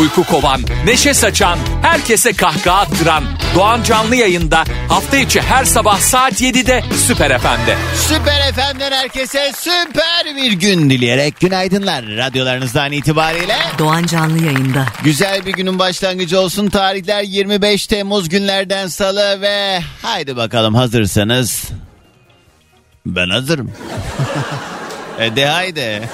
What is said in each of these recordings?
Uyku kovan, neşe saçan, herkese kahkaha attıran Doğan Canlı yayında hafta içi her sabah saat 7'de Süper FM'de. Süper FM'den herkese süper bir gün dileyerek günaydınlar radyolarınızdan itibariyle. Doğan Canlı yayında. Güzel bir günün başlangıcı olsun. Tarihler 25 Temmuz günlerden salı ve haydi bakalım hazırsanız. Ben hazırım. e de haydi.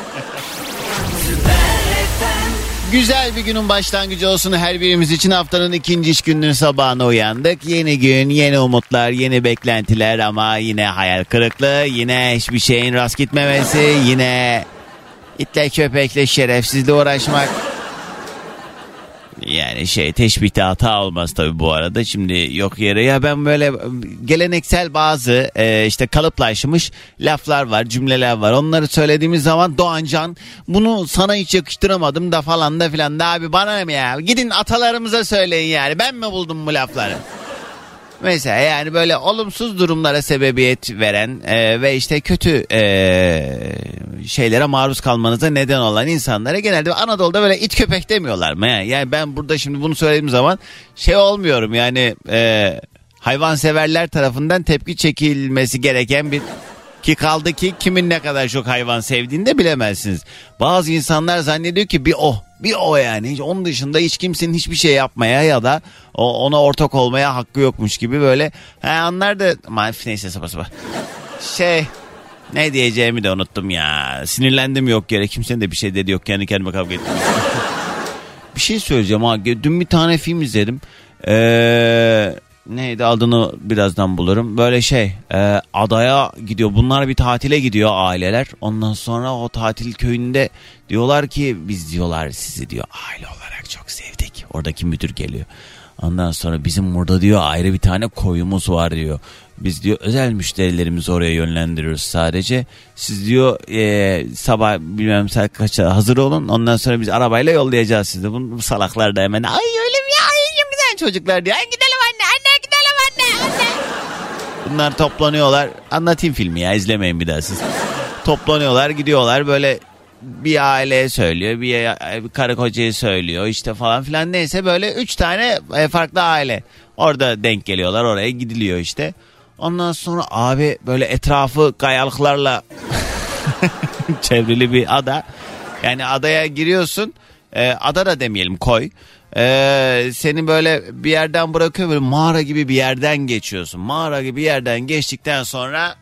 Güzel bir günün başlangıcı olsun her birimiz için haftanın ikinci iş gününün sabahına uyandık. Yeni gün, yeni umutlar, yeni beklentiler ama yine hayal kırıklığı, yine hiçbir şeyin rast gitmemesi, yine itle köpekle şerefsizle uğraşmak. Yani şey teşbihte hata olmaz tabii bu arada. Şimdi yok yere ya ben böyle geleneksel bazı e, işte kalıplaşmış laflar var, cümleler var. Onları söylediğimiz zaman Doğancan bunu sana hiç yakıştıramadım da falan da filan da abi bana ne ya? Gidin atalarımıza söyleyin yani. Ben mi buldum bu lafları? Mesela yani böyle olumsuz durumlara sebebiyet veren e, ve işte kötü e, şeylere maruz kalmanıza neden olan insanlara genelde Anadolu'da böyle it köpek demiyorlar mı? Yani, ben burada şimdi bunu söylediğim zaman şey olmuyorum yani e, hayvanseverler tarafından tepki çekilmesi gereken bir ki kaldı ki kimin ne kadar çok hayvan sevdiğini de bilemezsiniz. Bazı insanlar zannediyor ki bir o. Bir o yani. Onun dışında hiç kimsenin hiçbir şey yapmaya ya da ona ortak olmaya hakkı yokmuş gibi böyle. He anlar da Maalesef neyse sapa sapa. Şey ne diyeceğimi de unuttum ya. Sinirlendim yok yere. Kimsenin de bir şey dedi yok. Kendi kendime kavga ettim. bir şey söyleyeceğim ha. Dün bir tane film izledim. Eee neydi adını birazdan bulurum. Böyle şey e, adaya gidiyor. Bunlar bir tatile gidiyor aileler. Ondan sonra o tatil köyünde diyorlar ki biz diyorlar sizi diyor aile olarak çok sevdik. Oradaki müdür geliyor. Ondan sonra bizim burada diyor ayrı bir tane koyumuz var diyor. Biz diyor özel müşterilerimizi oraya yönlendiriyoruz sadece. Siz diyor e, sabah bilmem saat kaçta hazır olun. Ondan sonra biz arabayla yollayacağız sizi. Bu, bu salaklar da hemen ay öyle mi ya? Ay, güzel çocuklar diyor. Ay gidelim Bunlar toplanıyorlar. Anlatayım filmi ya izlemeyin bir daha siz. Toplanıyorlar gidiyorlar böyle bir aileye söylüyor bir, karı kocayı söylüyor işte falan filan neyse böyle üç tane e, farklı aile orada denk geliyorlar oraya gidiliyor işte. Ondan sonra abi böyle etrafı kayalıklarla çevrili bir ada. Yani adaya giriyorsun. E, ada da demeyelim koy. E, seni böyle bir yerden bırakıyor böyle mağara gibi bir yerden geçiyorsun. Mağara gibi bir yerden geçtikten sonra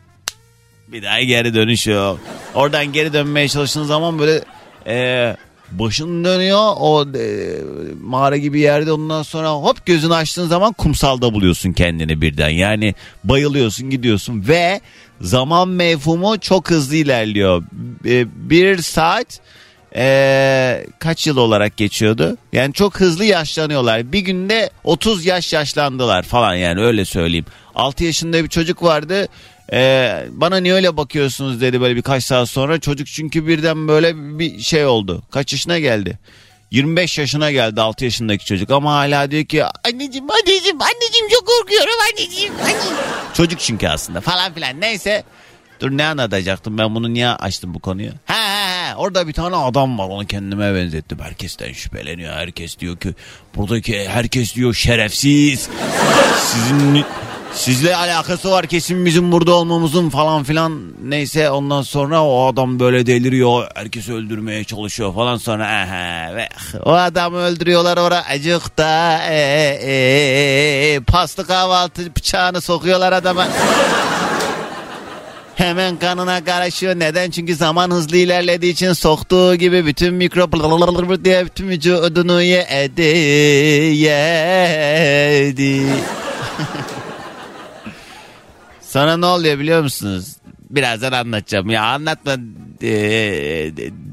bir daha geri dönüş yok. Oradan geri dönmeye çalıştığın zaman böyle e, başın dönüyor o e, mağara gibi yerde ondan sonra hop gözünü açtığın zaman kumsalda buluyorsun kendini birden. Yani bayılıyorsun gidiyorsun ve zaman mevhumu çok hızlı ilerliyor. E, bir saat e, kaç yıl olarak geçiyordu? Yani çok hızlı yaşlanıyorlar. Bir günde 30 yaş yaşlandılar falan yani öyle söyleyeyim. 6 yaşında bir çocuk vardı. Ee, bana niye öyle bakıyorsunuz dedi böyle birkaç saat sonra. Çocuk çünkü birden böyle bir şey oldu. Kaç yaşına geldi? 25 yaşına geldi 6 yaşındaki çocuk ama hala diyor ki anneciğim anneciğim anneciğim çok korkuyorum anneciğim. anneciğim. Çocuk çünkü aslında falan filan neyse. Dur ne anlatacaktım ben bunu niye açtım bu konuyu? Ha orada bir tane adam var onu kendime benzettim. Herkesten şüpheleniyor. Herkes diyor ki buradaki herkes diyor şerefsiz. Sizin Sizle alakası var kesin bizim burada olmamızın falan filan. Neyse ondan sonra o adam böyle deliriyor. Herkesi öldürmeye çalışıyor falan sonra. Aha, ve o adamı öldürüyorlar oraya acıkta. E, e, e, paslı kahvaltı bıçağını sokuyorlar adama. Hemen kanına karışıyor. Neden? Çünkü zaman hızlı ilerlediği için soktuğu gibi bütün mikrop diye bütün vücudunu yedi. Yedi. Sana ne oluyor biliyor musunuz? Birazdan anlatacağım. Ya anlatma e,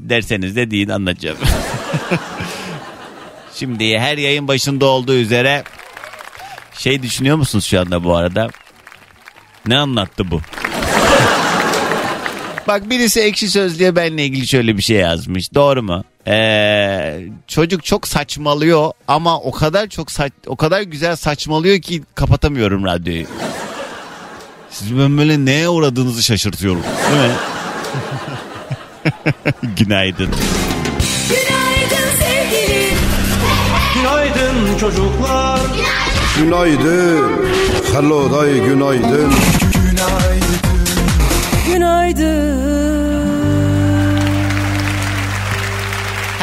derseniz de deyin anlatacağım. Şimdi her yayın başında olduğu üzere şey düşünüyor musunuz şu anda bu arada? Ne anlattı bu? Bak birisi ekşi sözlüğe benle ilgili şöyle bir şey yazmış. Doğru mu? Ee, çocuk çok saçmalıyor ama o kadar çok saç, o kadar güzel saçmalıyor ki kapatamıyorum radyoyu. Siz ben böyle neye uğradığınızı şaşırtıyorum. Değil mi? Günaydın. Günaydın sevgilim. Günaydın çocuklar. Günaydın. Hello day günaydın.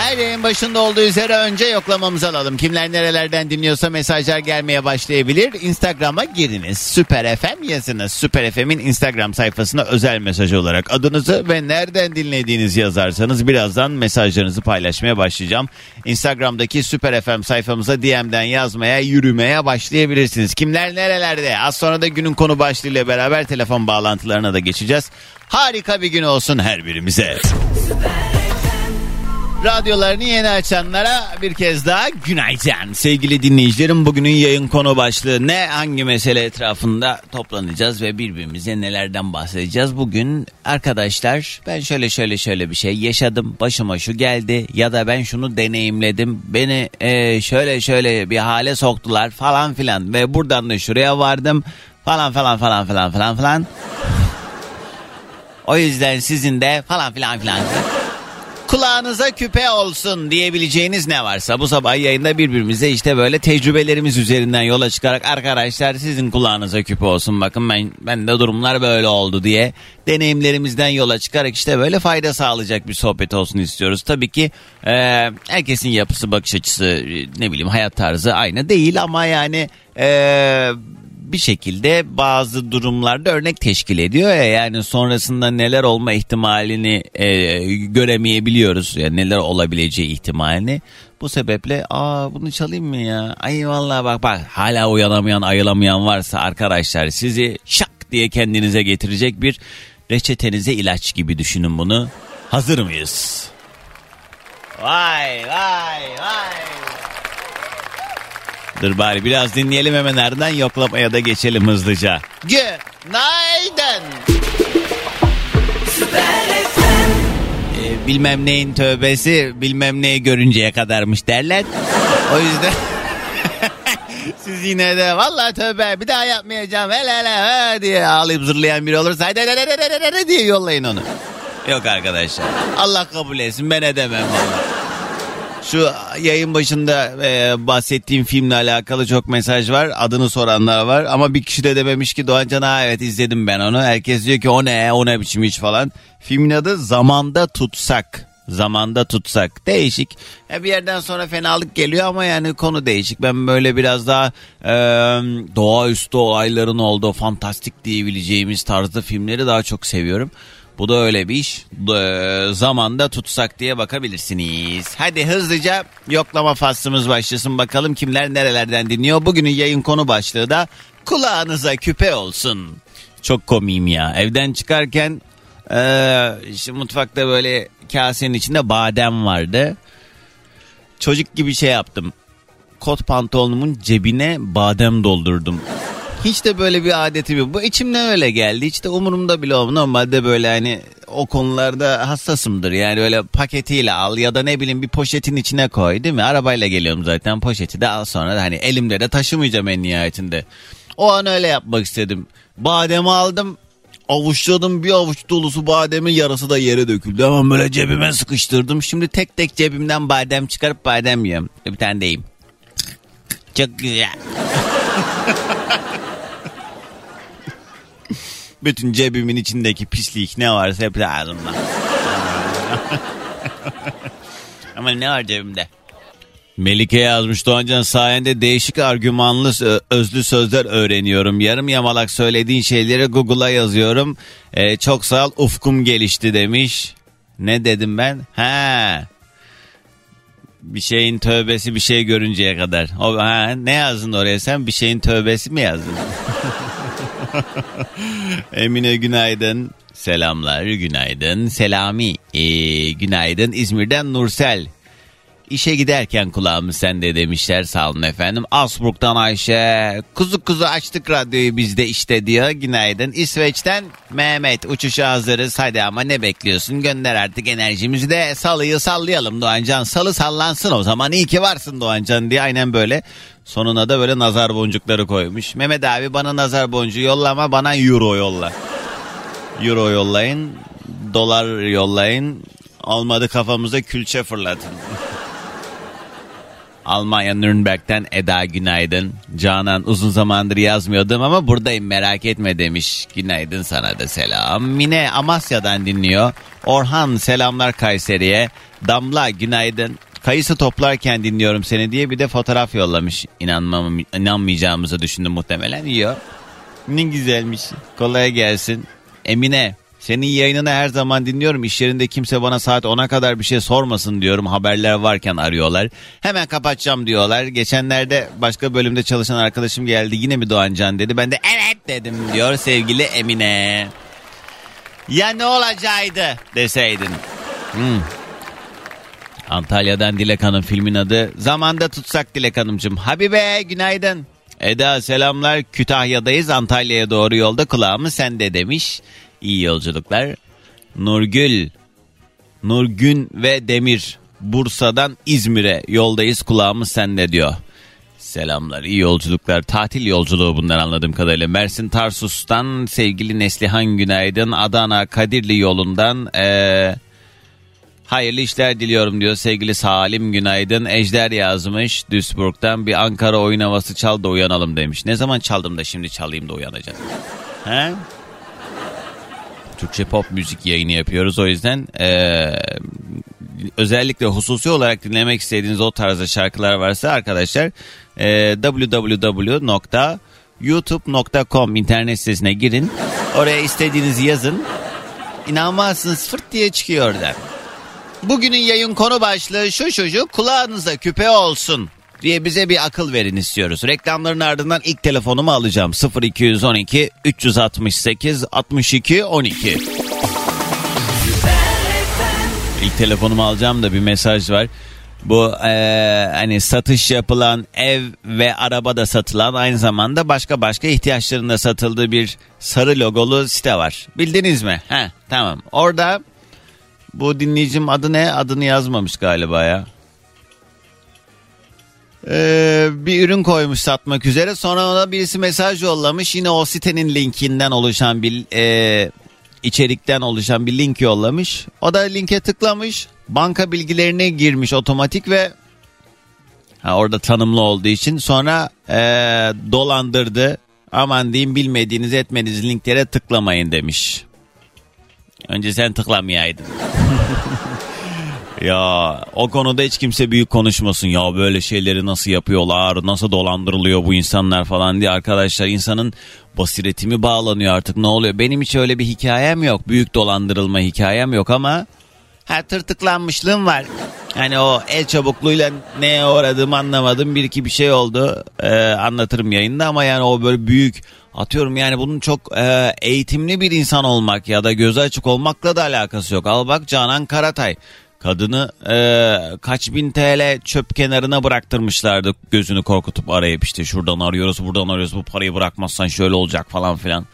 Her yayın başında olduğu üzere önce yoklamamızı alalım. Kimler nerelerden dinliyorsa mesajlar gelmeye başlayabilir. Instagram'a giriniz. Süper FM yazınız. Süper FM'in Instagram sayfasına özel mesaj olarak adınızı ve nereden dinlediğinizi yazarsanız birazdan mesajlarınızı paylaşmaya başlayacağım. Instagram'daki Süper FM sayfamıza DM'den yazmaya, yürümeye başlayabilirsiniz. Kimler nerelerde? Az sonra da günün konu başlığıyla beraber telefon bağlantılarına da geçeceğiz. Harika bir gün olsun her birimize. Radyolarını yeni açanlara bir kez daha günaydın. Sevgili dinleyicilerim bugünün yayın konu başlığı ne? Hangi mesele etrafında toplanacağız ve birbirimize nelerden bahsedeceğiz? Bugün arkadaşlar ben şöyle şöyle şöyle bir şey yaşadım. Başıma şu geldi ya da ben şunu deneyimledim. Beni e, şöyle şöyle bir hale soktular falan filan ve buradan da şuraya vardım falan falan falan falan falan falan. O yüzden sizin de falan filan filan. Kulağınıza küpe olsun diyebileceğiniz ne varsa bu sabah yayında birbirimize işte böyle tecrübelerimiz üzerinden yola çıkarak arkadaşlar sizin kulağınıza küpe olsun bakın ben ben de durumlar böyle oldu diye deneyimlerimizden yola çıkarak işte böyle fayda sağlayacak bir sohbet olsun istiyoruz. Tabii ki e, herkesin yapısı bakış açısı ne bileyim hayat tarzı aynı değil ama yani e, bir şekilde bazı durumlarda örnek teşkil ediyor ya. Yani sonrasında neler olma ihtimalini e, göremeyebiliyoruz. Yani neler olabileceği ihtimalini. Bu sebeple aa bunu çalayım mı ya? Ay vallahi bak bak hala uyanamayan ayılamayan varsa arkadaşlar sizi şak diye kendinize getirecek bir reçetenize ilaç gibi düşünün bunu. Hazır mıyız? Vay vay vay. Dur bari biraz dinleyelim hemen ardından yoklamaya da geçelim hızlıca. Günaydın. Ee, bilmem neyin tövbesi bilmem neyi görünceye kadarmış derler. O yüzden siz yine de vallahi tövbe bir daha yapmayacağım hele hele he diye ağlayıp zırlayan biri olursa hadi hele hele hele diye yollayın onu. Yok arkadaşlar Allah kabul etsin ben edemem vallahi. Şu yayın başında e, bahsettiğim filmle alakalı çok mesaj var. Adını soranlar var ama bir kişi de dememiş ki Doğancan ha evet izledim ben onu. Herkes diyor ki o ne o ne biçim iş falan. Filmin adı Zamanda Tutsak. Zamanda tutsak değişik. Ya bir yerden sonra fenalık geliyor ama yani konu değişik. Ben böyle biraz daha e, doğaüstü olayların olduğu fantastik diyebileceğimiz tarzda filmleri daha çok seviyorum. Bu da öyle bir iş. Ee, zamanda tutsak diye bakabilirsiniz. Hadi hızlıca yoklama faslımız başlasın. Bakalım kimler nerelerden dinliyor. Bugünün yayın konu başlığı da kulağınıza küpe olsun. Çok komiyim ya. Evden çıkarken ee, işte mutfakta böyle kasenin içinde badem vardı. Çocuk gibi şey yaptım. Kot pantolonumun cebine badem doldurdum. Hiç de böyle bir adetim yok. Bu içimden öyle geldi. Hiç de umurumda bile olmadı. Normalde böyle hani o konularda hassasımdır. Yani öyle paketiyle al ya da ne bileyim bir poşetin içine koy değil mi? Arabayla geliyorum zaten poşeti de al sonra da hani elimde de taşımayacağım en nihayetinde. O an öyle yapmak istedim. Bademi aldım avuçladım bir avuç dolusu bademin yarısı da yere döküldü. Hemen böyle cebime sıkıştırdım. Şimdi tek tek cebimden badem çıkarıp badem yiyorum. Bir tane deyim. Çok güzel. Bütün cebimin içindeki pislik ne varsa hep ağzımda. Ama ne var cebimde? Melike yazmış Doğancan sayende değişik argümanlı özlü sözler öğreniyorum. Yarım yamalak söylediğin şeyleri Google'a yazıyorum. Ee, çok sağ ol ufkum gelişti demiş. Ne dedim ben? Ha. Bir şeyin tövbesi bir şey görünceye kadar. O, ha, ne yazdın oraya sen? Bir şeyin tövbesi mi yazdın? Emine günaydın. Selamlar günaydın. Selami ee, günaydın. İzmir'den Nursel. İşe giderken kulağımız sende demişler sağ olun efendim. Asburg'dan Ayşe kuzu kuzu açtık radyoyu bizde işte diyor günaydın. İsveç'ten Mehmet uçuşa hazırız hadi ama ne bekliyorsun gönder artık enerjimizi de salıyı sallayalım Doğancan. Salı sallansın o zaman iyi ki varsın Doğancan diye aynen böyle. Sonuna da böyle nazar boncukları koymuş. Mehmet abi bana nazar boncuğu yollama bana euro yolla. Euro yollayın, dolar yollayın, olmadı kafamıza külçe fırlatın. Almanya Nürnberg'den Eda günaydın. Canan uzun zamandır yazmıyordum ama buradayım merak etme demiş. Günaydın sana da selam. Mine Amasya'dan dinliyor. Orhan selamlar Kayseri'ye. Damla günaydın. Kayısı toplarken dinliyorum seni diye bir de fotoğraf yollamış. İnanmam, inanmayacağımızı düşündüm muhtemelen. Yiyor. Ne güzelmiş. Kolay gelsin. Emine senin yayınını her zaman dinliyorum. İş yerinde kimse bana saat 10'a kadar bir şey sormasın diyorum. Haberler varken arıyorlar. Hemen kapatacağım diyorlar. Geçenlerde başka bölümde çalışan arkadaşım geldi. Yine mi Doğancan dedi. Ben de evet dedim diyor sevgili Emine. Ya ne olacaktı deseydin. Hmm. Antalya'dan Dilek Hanım filmin adı. Zamanda tutsak Dilek Hanımcığım. Habibe günaydın. Eda selamlar Kütahya'dayız Antalya'ya doğru yolda kulağımı sende demiş. İyi yolculuklar. Nurgül, Nurgün ve Demir Bursa'dan İzmir'e yoldayız kulağımız sende diyor. Selamlar iyi yolculuklar tatil yolculuğu bunlar anladığım kadarıyla. Mersin Tarsus'tan sevgili Neslihan günaydın Adana Kadirli yolundan eee Hayırlı işler diliyorum diyor sevgili Salim Günaydın. Ejder yazmış Duisburg'dan bir Ankara oyun havası çal da uyanalım demiş. Ne zaman çaldım da şimdi çalayım da uyanacağım. He? Türkçe pop müzik yayını yapıyoruz o yüzden eee, özellikle hususi olarak dinlemek istediğiniz o tarzda şarkılar varsa arkadaşlar eee www.youtube.com internet sitesine girin. Oraya istediğinizi yazın. İnanmazsınız fırt diye çıkıyor oradan. Bugünün yayın konu başlığı şu şu şu kulağınıza küpe olsun diye bize bir akıl verin istiyoruz. Reklamların ardından ilk telefonumu alacağım. 0212 368 62 12. İlk telefonumu alacağım da bir mesaj var. Bu eee, hani satış yapılan ev ve araba da satılan aynı zamanda başka başka ihtiyaçlarında satıldığı bir sarı logolu site var. Bildiniz mi? He tamam. Orada bu dinleyicim adı ne? Adını yazmamış galiba ya. Ee, bir ürün koymuş satmak üzere. Sonra ona birisi mesaj yollamış. Yine o sitenin linkinden oluşan bir e, içerikten oluşan bir link yollamış. O da linke tıklamış. Banka bilgilerine girmiş otomatik ve ha, orada tanımlı olduğu için sonra e, dolandırdı. Aman diyeyim bilmediğiniz etmediğiniz linklere tıklamayın demiş. Önce sen tıklamayaydın. ya o konuda hiç kimse büyük konuşmasın. Ya böyle şeyleri nasıl yapıyorlar, nasıl dolandırılıyor bu insanlar falan diye. Arkadaşlar insanın basiretimi bağlanıyor artık ne oluyor. Benim hiç öyle bir hikayem yok. Büyük dolandırılma hikayem yok ama ha tırtıklanmışlığım var. Hani o el çabukluğuyla neye uğradığımı anlamadım. Bir iki bir şey oldu. Ee, anlatırım yayında ama yani o böyle büyük atıyorum yani bunun çok e, eğitimli bir insan olmak ya da gözü açık olmakla da alakası yok. Al bak Canan Karatay. Kadını e, kaç bin TL çöp kenarına bıraktırmışlardı gözünü korkutup arayıp işte şuradan arıyoruz buradan arıyoruz bu parayı bırakmazsan şöyle olacak falan filan.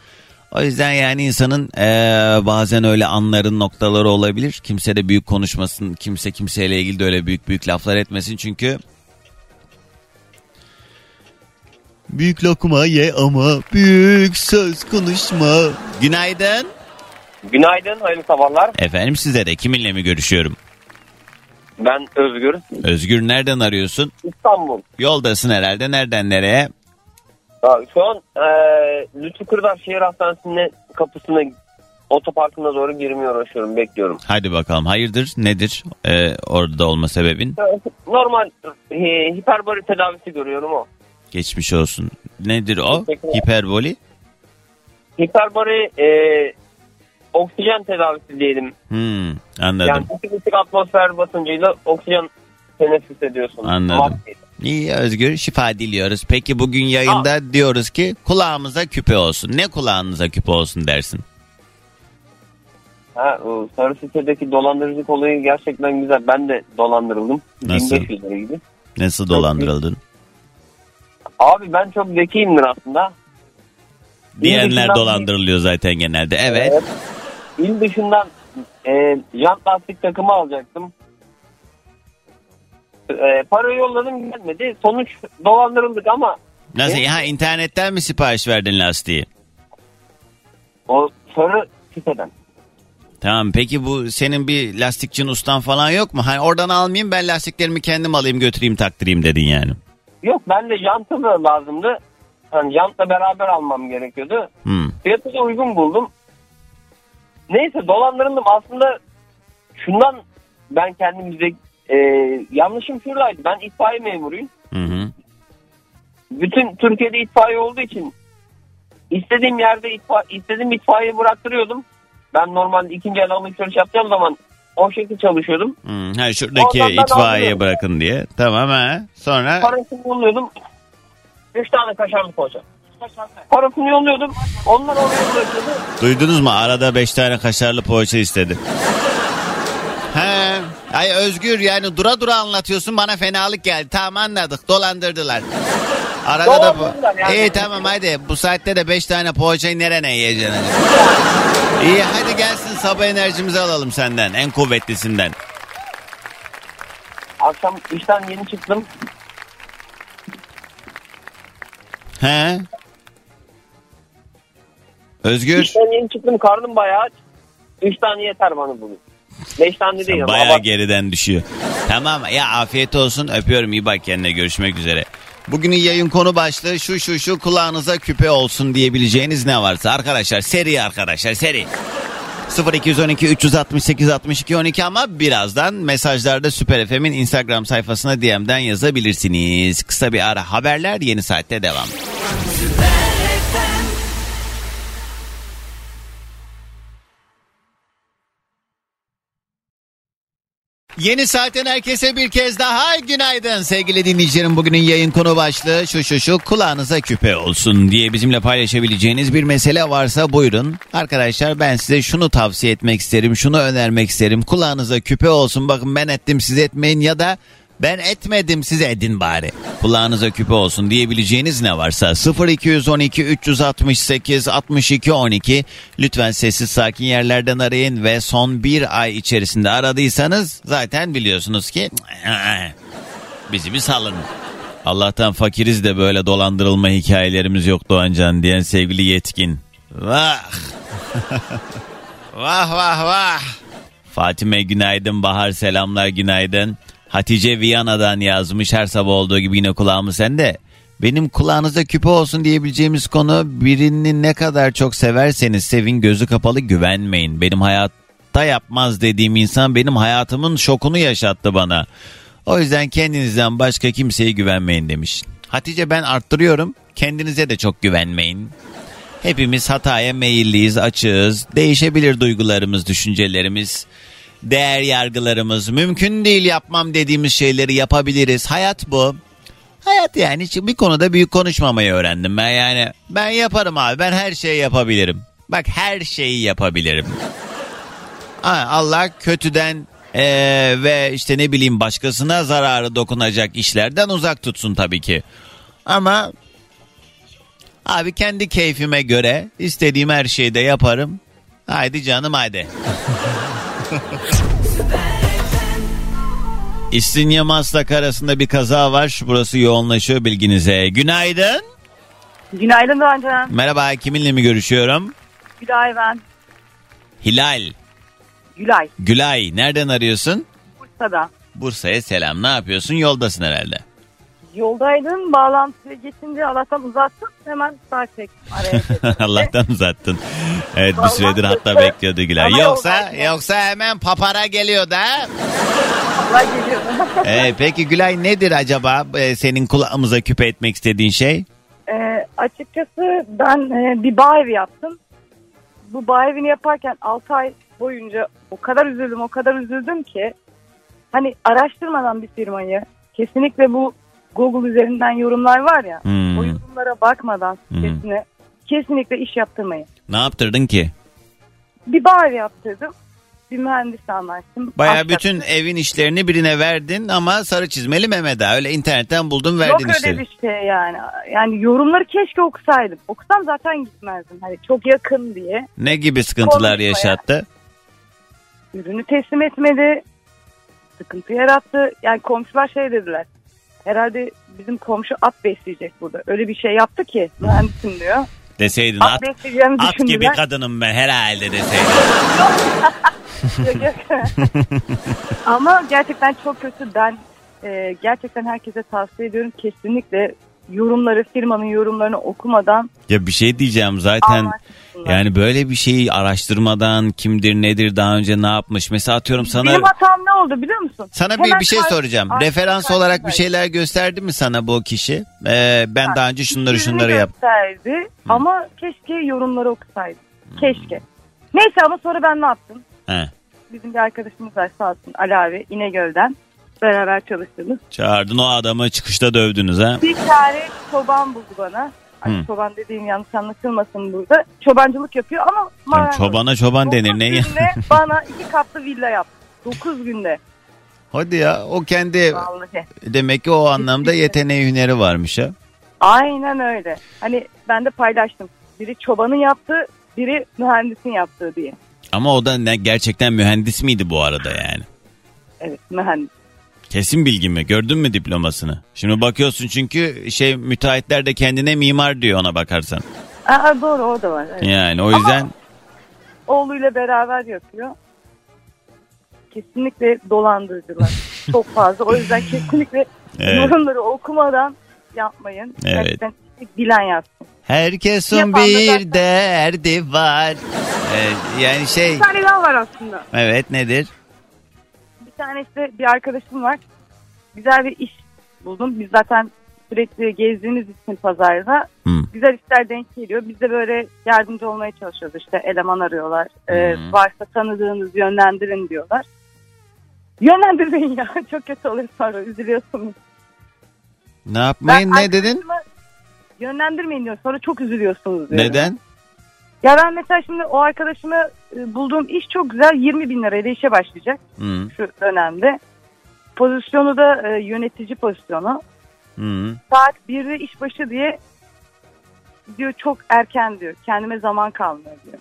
O yüzden yani insanın e, bazen öyle anların noktaları olabilir. Kimse de büyük konuşmasın. Kimse kimseyle ilgili de öyle büyük büyük laflar etmesin. Çünkü büyük lokma ye ama büyük söz konuşma. Günaydın. Günaydın, hayırlı sabahlar. Efendim size de kiminle mi görüşüyorum? Ben Özgür. Özgür nereden arıyorsun? İstanbul. Yoldasın herhalde. Nereden nereye? Ya, Şu an e, Lütfü Kırdar Şehir Hastanesi'nin kapısına otoparkına doğru girmeye uğraşıyorum. Bekliyorum. Hadi bakalım. Hayırdır? Nedir e, orada olma sebebin? Normal e, hiperbari tedavisi görüyorum o. Geçmiş olsun. Nedir o? Hiperboli? Hiperbari e, oksijen tedavisi diyelim. Hmm, anladım. Yani iki buçuk atmosfer basıncıyla oksijen teneffüs ediyorsun. Anladım. İyi Özgür şifa diliyoruz. Peki bugün yayında diyoruz ki kulağımıza küpe olsun. Ne kulağınıza küpe olsun dersin? Ha, sarı sitedeki dolandırıcılık olayı gerçekten güzel. Ben de dolandırıldım. Nasıl? 1500 lira gibi. Nasıl dolandırıldın? Abi ben çok zekiyimdir aslında. Diyenler dolandırılıyor zaten genelde. Evet. İl dışından e, jant lastik takımı alacaktım. E, para yolladım gelmedi. Sonuç dolandırıldık ama Nasıl? E? Ha internetten mi sipariş verdin lastiği? o sarı siteden. Tamam peki bu senin bir lastikçin ustan falan yok mu? Hani oradan almayayım ben lastiklerimi kendim alayım götüreyim taktırayım dedin yani. Yok ben de jantı da lazımdı. Hani jantla beraber almam gerekiyordu. Hmm. Fiyatı da uygun buldum. Neyse dolandırıldım. Aslında şundan ben kendimize e, yanlışım şuradaydı. Ben itfaiye memuruyum. Hı hı. Bütün Türkiye'de itfaiye olduğu için istediğim yerde itfa, istediğim itfaiye bıraktırıyordum. Ben normalde ikinci el alışveriş yapacağım zaman o şekilde çalışıyordum. Hmm, ha, şuradaki Oradan itfaiye bırakın diye. Tamam ha. Sonra Parasını yolluyordum. Üç tane kaşarlı poğaça. Parasını yolluyordum. Onlar oraya bırakıyordu. duydunuz mu? Arada 5 tane kaşarlı poğaça istedi. He. Ay Özgür yani dura dura anlatıyorsun bana fenalık geldi. Tamam anladık dolandırdılar. Arada da bu. Yani. İyi tamam hadi bu saatte de 5 tane poğaçayı nerene yiyeceksin? İyi hadi gelsin sabah enerjimizi alalım senden en kuvvetlisinden. Akşam işten yeni çıktım. He? Özgür İşten yeni çıktım. Karnım bayağı aç. Üç tane yeter bana bugün. Beş tane değil ama. bayağı abart- geriden düşüyor. Tamam ya afiyet olsun öpüyorum iyi bak kendine görüşmek üzere. Bugünün yayın konu başlığı şu şu şu kulağınıza küpe olsun diyebileceğiniz ne varsa arkadaşlar seri arkadaşlar seri. 0212 368 62 12 ama birazdan mesajlarda Süper FM'in Instagram sayfasına DM'den yazabilirsiniz. Kısa bir ara haberler yeni saatte devam. Yeni saatten herkese bir kez daha günaydın sevgili dinleyicilerim. Bugünün yayın konu başlığı şu şu şu kulağınıza küpe olsun diye bizimle paylaşabileceğiniz bir mesele varsa buyurun. Arkadaşlar ben size şunu tavsiye etmek isterim, şunu önermek isterim. Kulağınıza küpe olsun bakın ben ettim siz etmeyin ya da ben etmedim siz edin bari. Kulağınıza küpe olsun diyebileceğiniz ne varsa 0212 368 62 12 lütfen sessiz sakin yerlerden arayın ve son bir ay içerisinde aradıysanız zaten biliyorsunuz ki bizi bir salın. Allah'tan fakiriz de böyle dolandırılma hikayelerimiz yok Doğancan diyen sevgili yetkin. Vah. vah vah vah. Fatime günaydın, Bahar selamlar günaydın. Hatice Viyana'dan yazmış her sabah olduğu gibi yine kulağımı sende. Benim kulağınıza küpe olsun diyebileceğimiz konu birini ne kadar çok severseniz sevin gözü kapalı güvenmeyin. Benim hayatta yapmaz dediğim insan benim hayatımın şokunu yaşattı bana. O yüzden kendinizden başka kimseye güvenmeyin demiş. Hatice ben arttırıyorum kendinize de çok güvenmeyin. Hepimiz hataya meyilliyiz, açığız. Değişebilir duygularımız, düşüncelerimiz, değer yargılarımız. Mümkün değil yapmam dediğimiz şeyleri yapabiliriz. Hayat bu. Hayat yani bir konuda büyük konuşmamayı öğrendim ben yani. Ben yaparım abi ben her şeyi yapabilirim. Bak her şeyi yapabilirim. Allah kötüden eee, ve işte ne bileyim başkasına zararı dokunacak işlerden uzak tutsun tabii ki. Ama Abi kendi keyfime göre istediğim her şeyi de yaparım. Haydi canım haydi. İstinye Maslak arasında bir kaza var. Burası yoğunlaşıyor bilginize. Günaydın. Günaydın Doğancan. Merhaba kiminle mi görüşüyorum? Gülay ben. Hilal. Gülay. Gülay nereden arıyorsun? Bursa'da. Bursa'ya selam. Ne yapıyorsun? Yoldasın herhalde. Yoldaydım. Bağlantıya geçince Allah'tan uzattım. Hemen sağ çektim. Araya. Allah'tan uzattın. Evet bir süredir hatta bekliyordu Gülay. Ama Yoksa yoldayken. yoksa hemen papara geliyor da. Allah geliyor. Ee, peki Gülay nedir acaba e, senin kulağımıza küpe etmek istediğin şey? Ee, açıkçası ben e, bir bağ evi yaptım. Bu bağ evini yaparken 6 ay boyunca o kadar üzüldüm o kadar üzüldüm ki hani araştırmadan bir firmayı kesinlikle bu Google üzerinden yorumlar var ya Hmm. o yorumlara bakmadan Hmm. sitesine kesinlikle iş yaptırmayın. Ne yaptırdın ki? Bir evi yaptırdım. bir mühendisle anlaştım. Baya bütün evin işlerini birine verdin ama sarı çizmeli Mehmet Ağa. Öyle internetten buldun Yok verdin öyle işleri. bir şey yani. Yani yorumları keşke okusaydım. Okusam zaten gitmezdim. Hani çok yakın diye. Ne gibi sıkıntılar Konuşmaya. yaşattı? Ürünü teslim etmedi. Sıkıntı yarattı. Yani komşular şey dediler. Herhalde bizim komşu at besleyecek burada. Öyle bir şey yaptı ki mühendisim diyor. Deseydin At, at, besleyeceğimi at gibi kadınım ben herhalde deseydin. Yok, yok. Ama gerçekten çok kötü. Ben e, gerçekten herkese tavsiye ediyorum. Kesinlikle yorumları, firmanın yorumlarını okumadan ya bir şey diyeceğim zaten. Yani böyle bir şeyi araştırmadan kimdir nedir daha önce ne yapmış. Mesela atıyorum sana Benim hatam ne oldu biliyor musun? sana bir, Hemen bir şey soracağım. Arka Referans karşı olarak bir şeyler gösterdi mi sana bu kişi? Ee, ben daha önce şunları şunları yap. gösterdi ama keşke yorumları okusaydı. Keşke. Neyse ama sonra ben ne yaptım? He. Bizim bir arkadaşımız var sağ olsun Ali abi İnegöl'den. Beraber çalıştığımız. Çağırdın o adamı çıkışta dövdünüz ha. Bir tane çoban buldu bana. Hani Hı. çoban dediğim yanlış anlaşılmasın burada. Çobancılık yapıyor ama marangoz. çobana çoban denir ne ya? bana iki katlı villa yaptı. 9 günde. Hadi ya o kendi Vallahi. demek ki o anlamda yeteneği hüneri varmış ha. Aynen öyle. Hani ben de paylaştım. Biri çobanın yaptığı, biri mühendisin yaptığı diye. Ama o da ne, gerçekten mühendis miydi bu arada yani? Evet mühendis. Kesin bilgi mi? Gördün mü diplomasını? Şimdi bakıyorsun çünkü şey müteahhitler de kendine mimar diyor ona bakarsan. Aa, doğru o da var. Evet. Yani o yüzden Oğluyla beraber yapıyor. Kesinlikle dolandırıcılar. Çok fazla. O yüzden kesinlikle Evet. yorumları okumadan yapmayın. Evet. Gerçekten bilen yazsın. herkesin Yapan bir zaten- derdi var. Evet, yani şey Bir tane daha var aslında. evet nedir? Bir tane işte bir arkadaşım var. Güzel bir iş buldum. Biz zaten sürekli gezdiğimiz için pazarda Hmm. güzel işler denk geliyor. Biz de böyle yardımcı olmaya çalışıyoruz. İşte eleman arıyorlar. Ee, varsa tanıdığınız yönlendirin diyorlar. Yönlendirmeyin ya. Çok kötü oluyor sonra üzülüyorsunuz. Ne yapmayın Ben ne dedin? Yönlendirmeyin diyor. Sonra çok üzülüyorsunuz diyor. Neden? Ya ben mesela şimdi o arkadaşıma e, bulduğum iş çok güzel. 20 bin lirayla işe başlayacak Hmm. şu dönemde. Pozisyonu da e, yönetici pozisyonu. Hmm. Saat 1'de işbaşı diye diyor çok erken diyor. Kendime zaman kalmıyor diyor.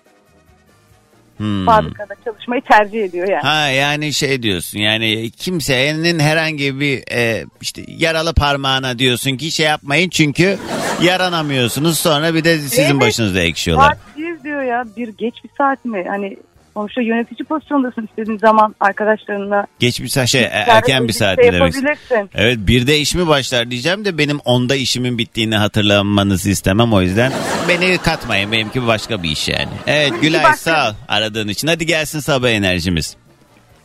Hmm. Fabrikada çalışmayı tercih ediyor yani. Ha yani şey diyorsun yani kimsenin herhangi bir e, işte yaralı parmağına diyorsun ki şey yapmayın çünkü yaranamıyorsunuz sonra bir de sizin Evet. başınıza ekşiyorlar. Saat 1 diyor ya. Bir geç bir saat mi? Hani sonuçta yönetici pozisyondasın istediğin zaman arkadaşlarınla Geç bir saat şey erken bir saat demek. yapabilirsin. Evet bir de iş mi başlar diyeceğim de benim onda işimin bittiğini hatırlamanızı istemem o yüzden. Beni katmayın benimki başka bir iş yani. Evet Gülay sağ ol aradığın için. Hadi gelsin sabah enerjimiz.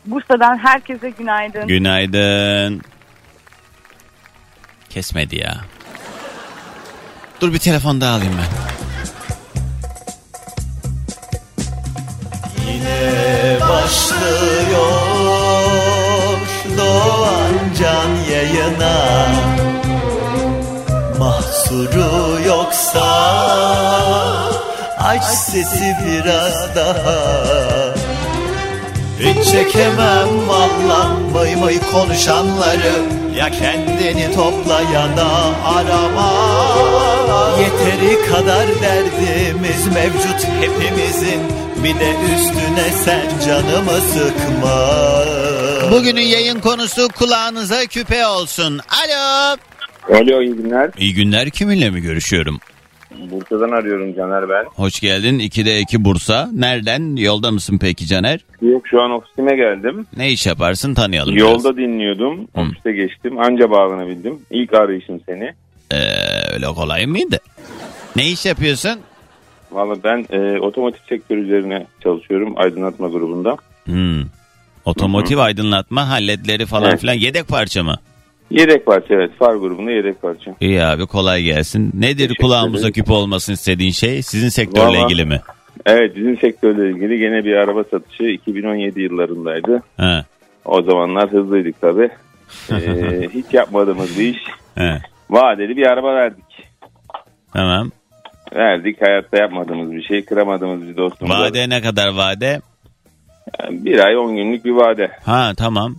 Bursa'dan herkese günaydın. Günaydın. Kesmedi ya. Dur bir telefon daha alayım ben. Yine başlıyor Doğan Can yayına. Mahsuru yoksa Aç sesi biraz daha. Hiç çekemem vallan vay vay konuşanları. Ya kendini topla ya da arama. Yeteri kadar derdimiz mevcut hepimizin Bir de üstüne sen canımı sıkma Bugünün yayın konusu kulağınıza küpe olsun. Alo. Alo iyi günler. İyi günler kiminle mi görüşüyorum? Bursa'dan arıyorum Caner ben. Hoş geldin 2'de 2 Bursa. Nereden? Yolda mısın peki Caner? Yok şu an ofisime geldim. Ne iş yaparsın tanıyalım biraz. Yolda dinliyordum. Hı. Ofiste geçtim. Anca bağlanabildim. İlk arayışım seni. Ee, öyle kolay mıydı? Ne iş yapıyorsun? Valla ben e, otomotiv sektörü üzerine çalışıyorum aydınlatma grubunda. Hmm. Otomotiv aydınlatma halletleri falan Evet. filan yedek parça mı? Yedek parça evet. Far grubunda yedek parça. İyi abi kolay gelsin. Nedir kulağımıza ederim. küpe olmasını istediğin şey? Sizin sektörle Vallahi- ilgili mi? Evet bizim sektörle ilgili gene bir araba satışı 2017 yıllarındaydı. Ha. O zamanlar hızlıydık tabi. E, hiç yapmadığımız bir iş. Ha. Vadeli bir araba verdik. Tamam. Verdik hayatta yapmadığımız bir şey. Kıramadığımız bir dostumuza. Vade ne kadar vade? Yani bir ay 10 günlük bir vade. Ha tamam.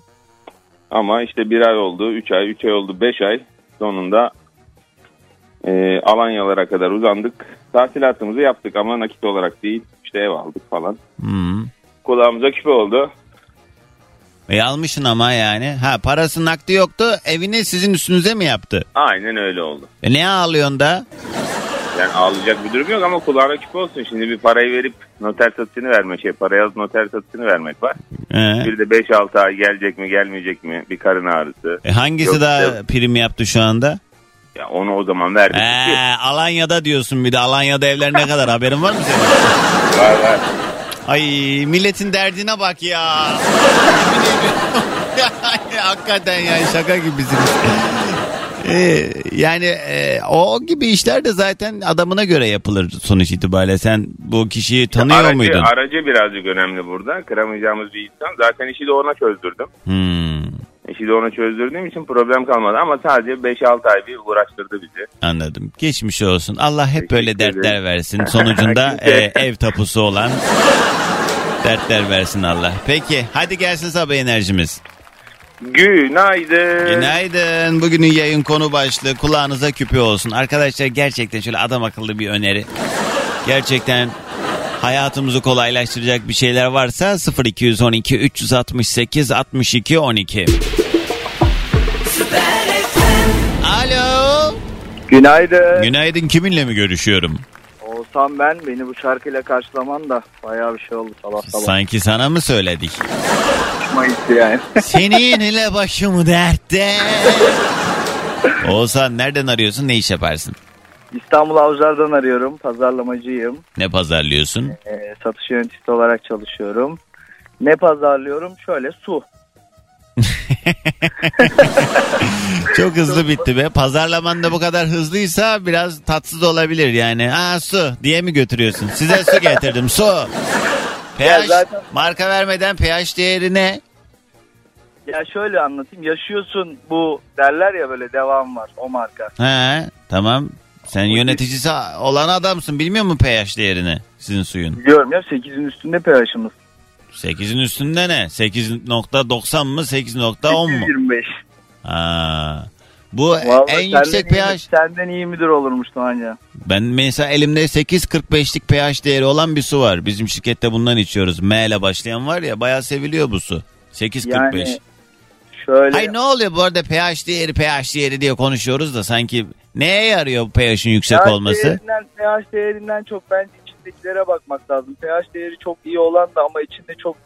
Ama işte bir ay oldu, 3 ay, 3 ay oldu, 5 ay. Sonunda e, Alanyalara kadar uzandık. Tahsilatımızı yaptık ama nakit olarak değil. İşte ev aldık falan. Hmm. Kulağımıza küpe oldu. E almışsın ama yani. Ha parası nakdi yoktu. Evini sizin üstünüze mi yaptı? Aynen öyle oldu. E ne ağlıyorsun da? Yani ağlayacak bir durum yok ama kulağına küpe olsun. Şimdi bir parayı verip noter satışını vermek, şey parayı alıp noter satışını vermek var. He. Bir de 5-6 ay gelecek mi gelmeyecek mi bir karın ağrısı. E hangisi Yok, daha yok. prim yaptı şu anda? Ya onu o zaman verdik. Ee, Alanya'da diyorsun bir de. Alanya'da evler ne kadar haberin var mı senin? Var var. Ay milletin derdine bak ya. Hakikaten yani şaka gibisiniz. Ee, yani e, o gibi işler de zaten adamına göre yapılır sonuç itibariyle. Sen bu kişiyi tanıyor aracı, muydun? Aracı birazcık önemli burada. Kıramayacağımız bir insan. Zaten işi de ona çözdürdüm. Hmm, İşi de ona çözdürdüğüm için problem kalmadı. Ama sadece 5-6 ay bir uğraştırdı bizi. anladım. Geçmiş olsun. Allah hep Teşekkür böyle ederim. dertler versin. Sonucunda e, ev tapusu olan dertler versin Allah. Peki hadi gelsin sabah enerjimiz. Günaydın. Günaydın. Bugünün yayın konu başlığı kulağınıza küpe olsun. Arkadaşlar gerçekten şöyle adam akıllı bir öneri. Gerçekten hayatımızı kolaylaştıracak bir şeyler varsa 0212 368 62 12. Alo. Günaydın. Günaydın kiminle mi görüşüyorum? Olsam ben beni bu şarkıyla karşılaman da bayağı bir şey oldu sabah sabah. Sanki sana mı söyledik? Hoşuma gitti yani. Seninle başım dertte. Oğuzhan nereden arıyorsun ne iş yaparsın? İstanbul Avcılar'dan arıyorum. Pazarlamacıyım. Ne pazarlıyorsun? Ee, satış yöneticisi olarak çalışıyorum. Ne pazarlıyorum? Şöyle su. Çok hızlı bitti be. Pazarlaman da bu kadar hızlıysa biraz tatsız olabilir yani. Aa su diye mi götürüyorsun? Size su getirdim su. PH zaten- marka vermeden pH değeri ne? Ya şöyle anlatayım. Yaşıyorsun bu derler ya böyle devam var o marka. He tamam. Sen yöneticisi olan adamsın. Bilmiyor musun pH değerini sizin suyun? Biliyorum ya 8'in üstünde pH'ımız. 8'in üstünde ne? 8.90 mı 8.10 mu? 825. Ha. Bu Vallahi en yüksek iyi- pH. Senden iyi müdür olurmuş Doğanca. Ben mesela elimde 8.45'lik pH değeri olan bir su var. Bizim şirkette bundan içiyoruz. M ile başlayan var ya bayağı seviliyor bu su. 8.45. Yani şöyle Ay ne oluyor bu arada pH değeri pH değeri diye konuşuyoruz da sanki neye yarıyor bu pH'in yüksek pH olması? Değerinden, pH değerinden çok bence içindekilere bakmak lazım. pH değeri çok iyi olan da ama içinde çok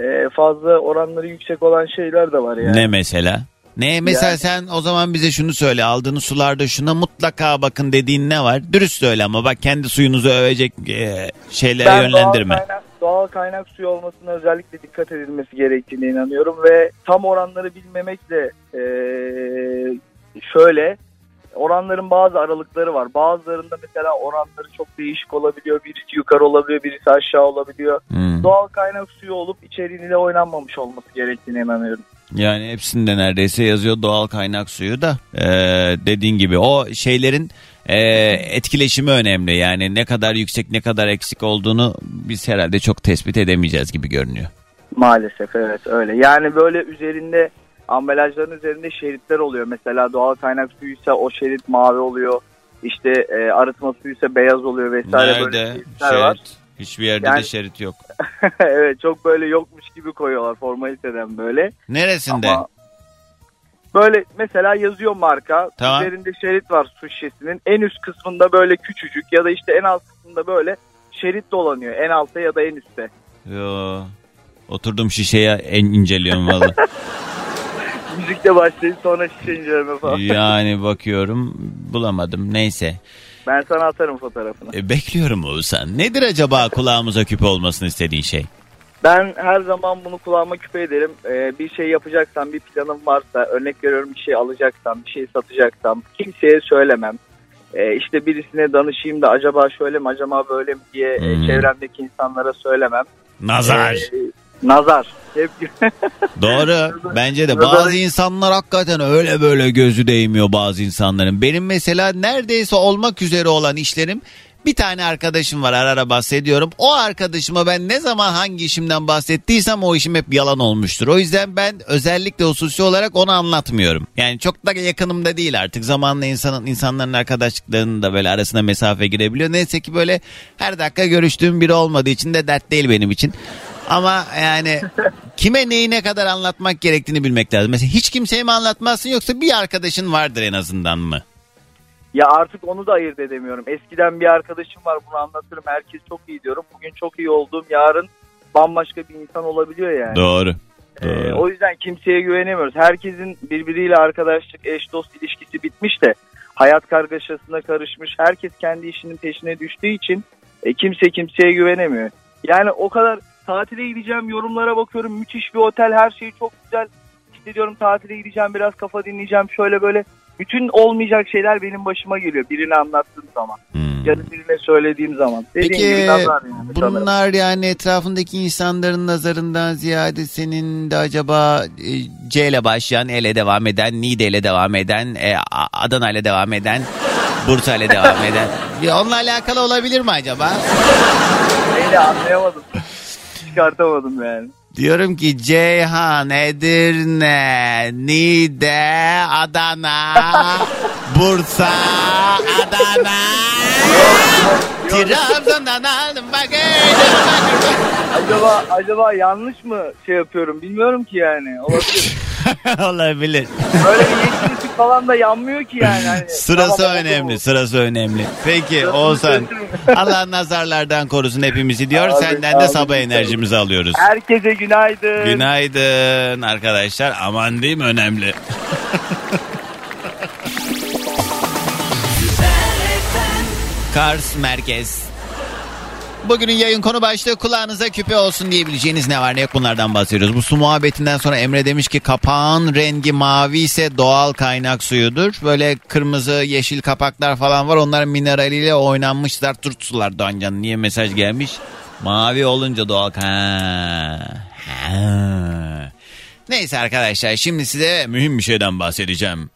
e, fazla oranları yüksek olan şeyler de var yani. Ne mesela? Ne mesela Yani- sen o zaman bize şunu söyle aldığınız sularda şuna mutlaka bakın dediğin ne var? Dürüst söyle ama bak kendi suyunuzu övecek e, şeylere Ben yönlendirme. Doğal kaynak, doğal kaynak suyu olmasına özellikle dikkat edilmesi gerektiğine inanıyorum ve tam oranları bilmemek de e, şöyle oranların bazı aralıkları var. Bazılarında mesela oranları çok değişik olabiliyor. Birisi yukarı olabiliyor, birisi aşağı olabiliyor. Hmm. Doğal kaynak suyu olup içeriğiyle oynanmamış olması gerektiğine inanıyorum. Yani hepsinde neredeyse yazıyor doğal kaynak suyu da e, dediğin gibi o şeylerin e, etkileşimi önemli. Yani ne kadar yüksek ne kadar eksik olduğunu biz herhalde çok tespit edemeyeceğiz gibi görünüyor. Maalesef evet öyle. Yani böyle üzerinde ambalajların üzerinde şeritler oluyor. Mesela doğal kaynak suyuysa o şerit mavi oluyor. İşte e, arıtma suyuysa beyaz oluyor vesaire böyle Nerede? şeritler var. Şerit. Hiçbir yerde de Yani- şerit yok. evet çok böyle yokmuş gibi koyuyorlar formaliteden böyle. Neresinde? Ama böyle mesela yazıyor marka. Tamam. Üzerinde şerit var su şişesinin. En üst kısmında böyle küçücük ya da işte en alt kısmında böyle şerit dolanıyor. En altta ya da en üstte. Yo. Oturdum şişeye en inceliyorum valla. Müzikle başlayıp sonra şişe inceleme falan. yani bakıyorum bulamadım neyse. Ben sana atarım fotoğrafını. E, bekliyorum Oğuzhan. Nedir acaba kulağımıza küpe olmasını istediğin şey? Ben her zaman bunu kulağıma küpe ederim. Ee, bir şey yapacaksam, bir planım varsa, örnek veriyorum bir şey alacaksam, bir şey satacaksam kimseye söylemem. Ee, işte birisine danışayım da acaba şöyle mi, acaba böyle mi diye e, Hmm. çevremdeki insanlara söylemem. Nazar. Ee, nazar. Hep Doğru. Bence de bazı insanlar hakikaten öyle böyle gözü değmiyor bazı insanların. Benim mesela neredeyse olmak üzere olan işlerim Bir tane arkadaşım var ara ara bahsediyorum. O arkadaşıma ben ne zaman hangi işimden bahsettiysem o işim hep yalan olmuştur. O yüzden ben özellikle hususi olarak onu anlatmıyorum. Yani çok da yakınımda değil artık. Zamanla insanın insanların arkadaşlıklarının da böyle arasına mesafe girebiliyor. Neyse ki böyle her dakika görüştüğüm biri olmadığı için de dert değil benim için. Ama yani kime neyi ne kadar anlatmak gerektiğini bilmek lazım. Mesela hiç kimseye mi anlatmazsın yoksa bir arkadaşın vardır en azından mı? Ya artık onu da ayırt edemiyorum. Eskiden bir arkadaşım var bunu anlatırım. Herkes çok iyi diyorum. Bugün çok iyi olduğum yarın bambaşka bir insan olabiliyor yani. Doğru. Ee, Doğru. o yüzden kimseye güvenemiyoruz. Herkesin birbiriyle arkadaşlık, eş dost ilişkisi bitmiş de hayat kargaşasına karışmış. Herkes kendi işinin peşine düştüğü için e, kimse kimseye güvenemiyor. Yani o kadar tatile gideceğim yorumlara bakıyorum. Müthiş bir otel her şey çok güzel. İşte diyorum tatile gideceğim biraz kafa dinleyeceğim şöyle böyle. Bütün olmayacak şeyler benim başıma geliyor birine anlattığım zaman. Hmm. Ya da birine söylediğim zaman. Dediğim Peki gibi nazar yani sanırım. bunlar yani etrafındaki insanların nazarından ziyade senin de acaba e, C ile başlayan, E ile devam eden, Niğde ile devam eden, e, A- Adana ile devam eden, Bursa ile devam eden. Ya onunla alakalı olabilir mi acaba? Neyle anlayamadım. Çıkartamadım yani. Diyorum ki Ceyhan, Edirne, Niğde, Adana, Bursa, Adana. Trabzon'dan aldım bakayım. Acaba acaba yanlış mı şey yapıyorum bilmiyorum ki yani. Olabilir. Olabilir. Böyle bir yeşil ışık falan da yanmıyor ki yani. Hani, Sırası tamam, önemli, sırası önemli. Peki Oğuzhan. Allah nazarlardan korusun hepimizi diyor. Abi, Senden de abi, sabah enerjimizi alıyoruz. Herkese günaydın. Günaydın arkadaşlar. Aman diyeyim önemli. Kars Merkez. Bugünün yayın konu başlığı kulağınıza küpe olsun diyebileceğiniz ne var ne yok bunlardan bahsediyoruz. Bu su muhabbetinden sonra Emre demiş ki kapağın rengi mavi ise doğal kaynak suyudur. Böyle kırmızı yeşil kapaklar falan var onlar mineraliyle oynanmış zart sular Doğancan. Niye mesaj gelmiş? Mavi olunca doğal kaynak. Ha. Neyse arkadaşlar şimdi size mühim bir şeyden bahsedeceğim.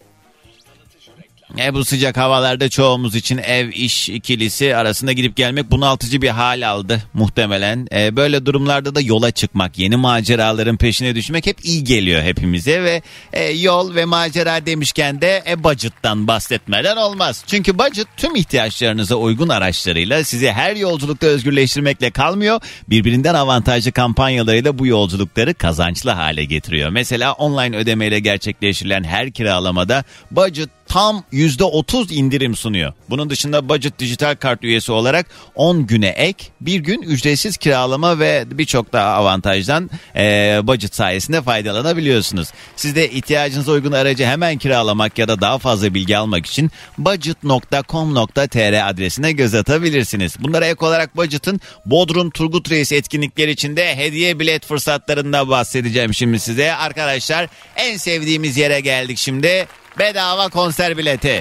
E bu sıcak havalarda çoğumuz için ev iş ikilisi arasında gidip gelmek bunaltıcı bir hal aldı muhtemelen. E, böyle durumlarda da yola çıkmak, yeni maceraların peşine düşmek hep iyi geliyor hepimize ve e, yol ve macera demişken de e, budget'tan bahsetmeden olmaz. Çünkü budget tüm ihtiyaçlarınıza uygun araçlarıyla sizi her yolculukta özgürleştirmekle kalmıyor. Birbirinden avantajlı kampanyalarıyla bu yolculukları kazançlı hale getiriyor. Mesela online ödemeyle gerçekleştirilen her kiralamada budget tam %30 indirim sunuyor. Bunun dışında Budget dijital kart üyesi olarak 10 güne ek, bir gün ücretsiz kiralama ve birçok daha avantajdan eee, Budget sayesinde faydalanabiliyorsunuz. Siz de ihtiyacınıza uygun aracı hemen kiralamak ya da daha fazla bilgi almak için budget.com.tr adresine göz atabilirsiniz. Bunlara ek olarak Budget'ın Bodrum Turgut Reis etkinlikleri içinde hediye bilet fırsatlarında bahsedeceğim şimdi size. Arkadaşlar en sevdiğimiz yere geldik şimdi. Bedava konser bileti.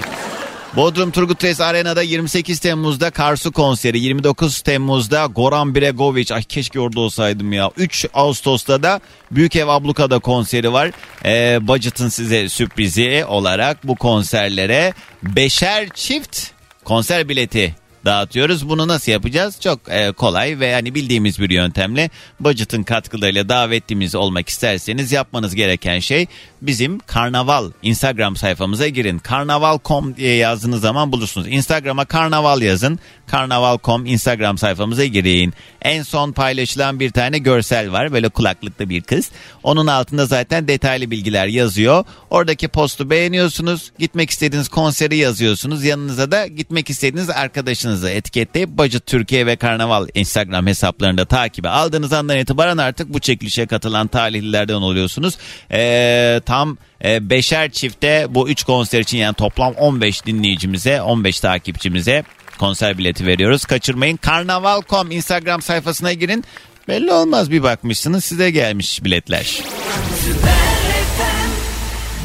Bodrum Turgut Reis Arena'da 28 Temmuz'da Karsu konseri, 29 Temmuz'da Goran Bregovic, ay keşke orada olsaydım ya. 3 Ağustos'ta da Büyük Ev Abluka'da konseri var. Ee, Budget'ın size sürprizi olarak bu konserlere beşer çift konser bileti dağıtıyoruz. Bunu nasıl yapacağız? Çok e, kolay ve hani bildiğimiz bir yöntemle budget'ın katkılarıyla davetlimiz olmak isterseniz yapmanız gereken şey bizim Karnaval Instagram sayfamıza girin. Karnaval.com diye yazdığınız zaman bulursunuz. Instagram'a Karnaval yazın. Karnaval.com Instagram sayfamıza girin. En son paylaşılan bir tane görsel var. Böyle kulaklıklı bir kız. Onun altında zaten detaylı bilgiler yazıyor. Oradaki postu beğeniyorsunuz. Gitmek istediğiniz konseri yazıyorsunuz. Yanınıza da gitmek istediğiniz arkadaşınızı etiketleyip Budget Türkiye ve Karnaval Instagram hesaplarında takibe aldığınız andan itibaren artık bu çekilişe katılan talihlilerden oluyorsunuz. Ee, tam e, beşer çifte bu 3 konser için yani toplam 15 dinleyicimize 15 takipçimize konser bileti veriyoruz. Kaçırmayın. Karnaval.com Instagram sayfasına girin. Belli olmaz bir bakmışsınız size gelmiş biletler.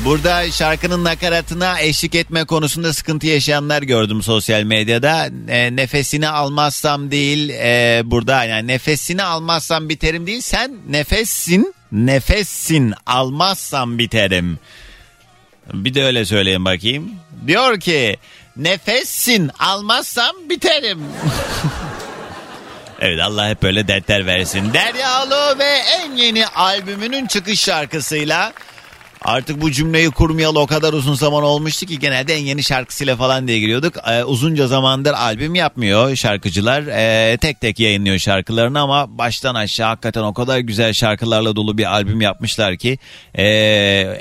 Burada şarkının nakaratına eşlik etme konusunda sıkıntı yaşayanlar gördüm sosyal medyada. E, nefesini almazsam değil e, burada yani nefesini almazsam biterim değil. Sen nefessin, nefessin almazsam biterim. Bir de öyle söyleyeyim bakayım. Diyor ki nefessin almazsam biterim. Evet Allah hep böyle dertler versin. Deryalı ve en yeni albümünün çıkış şarkısıyla Artık bu cümleyi kurmayalı o kadar uzun zaman olmuştu ki genelde en yeni şarkısıyla falan diye giriyorduk. Ee, uzunca zamandır albüm yapmıyor şarkıcılar. Ee, tek tek yayınlıyor şarkılarını ama baştan aşağı hakikaten o kadar güzel şarkılarla dolu bir albüm yapmışlar ki ee,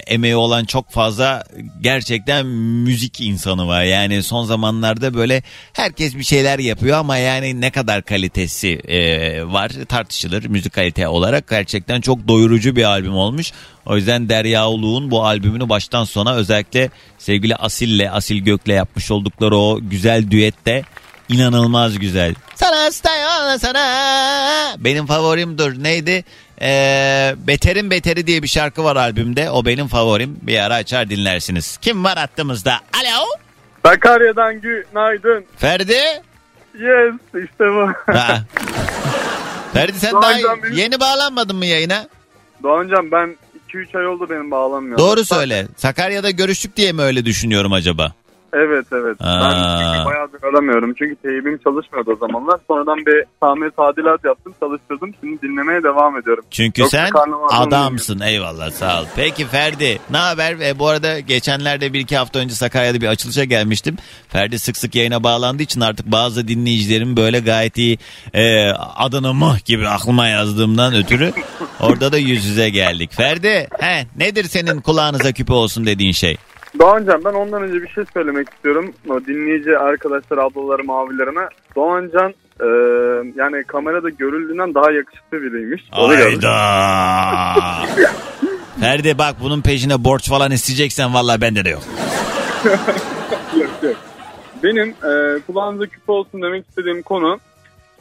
emeği olan çok fazla gerçekten müzik insanı var. Yani son zamanlarda böyle herkes bir şeyler yapıyor ama yani ne kadar kalitesi ee, var tartışılır müzik kalite olarak. Gerçekten çok doyurucu bir albüm olmuş. O yüzden Derya Uluğ'un bu albümünü baştan sona özellikle sevgili Asil'le, Asil Gök'le yapmış oldukları o güzel düette inanılmaz güzel. Sana style sana. Benim favorimdir. Neydi? Ee, Beterin Beteri diye bir şarkı var albümde. O benim favorim. Bir ara açar dinlersiniz. Kim var hattımızda? Alo? Sakarya'dan günaydın. Ferdi? Yes işte bu. Ha. Ferdi sen daha benim- yeni bağlanmadın mı yayına? Doğancan ben 2-3 ay oldu benim bağlanmıyor. Doğru söyle. Sakarya'da görüştük diye mi öyle düşünüyorum acaba? Evet evet. Aa. Ben bayağıdır aramıyorum. Çünkü teybim çalışmıyordu o zamanlar. Sonradan bir tamir tadilat yaptım çalıştırdım. Şimdi dinlemeye devam ediyorum. Çünkü Yoksa sen adamsın eyvallah sağ ol. Peki Ferdi ne haber? E, bu arada geçenlerde bir iki hafta önce Sakarya'da bir açılışa gelmiştim. Ferdi sık sık yayına bağlandığı için artık bazı dinleyicilerim böyle gayet iyi e, adını mıh gibi aklıma yazdığımdan ötürü orada da yüz yüze geldik. Ferdi he, nedir senin kulağınıza küpe olsun dediğin şey? Doğancan ben ondan önce bir şey söylemek istiyorum. O dinleyici arkadaşlar, ablalarım, abilerime. Doğancan e, yani kamerada görüldüğünden daha yakışıklı biriymiş. Onu gördüm. Ayda. Ferdi bak bunun peşine borç falan isteyeceksen vallahi bende de yok. Yok, yok. Benim e, kulağınıza küpe olsun demek istediğim konu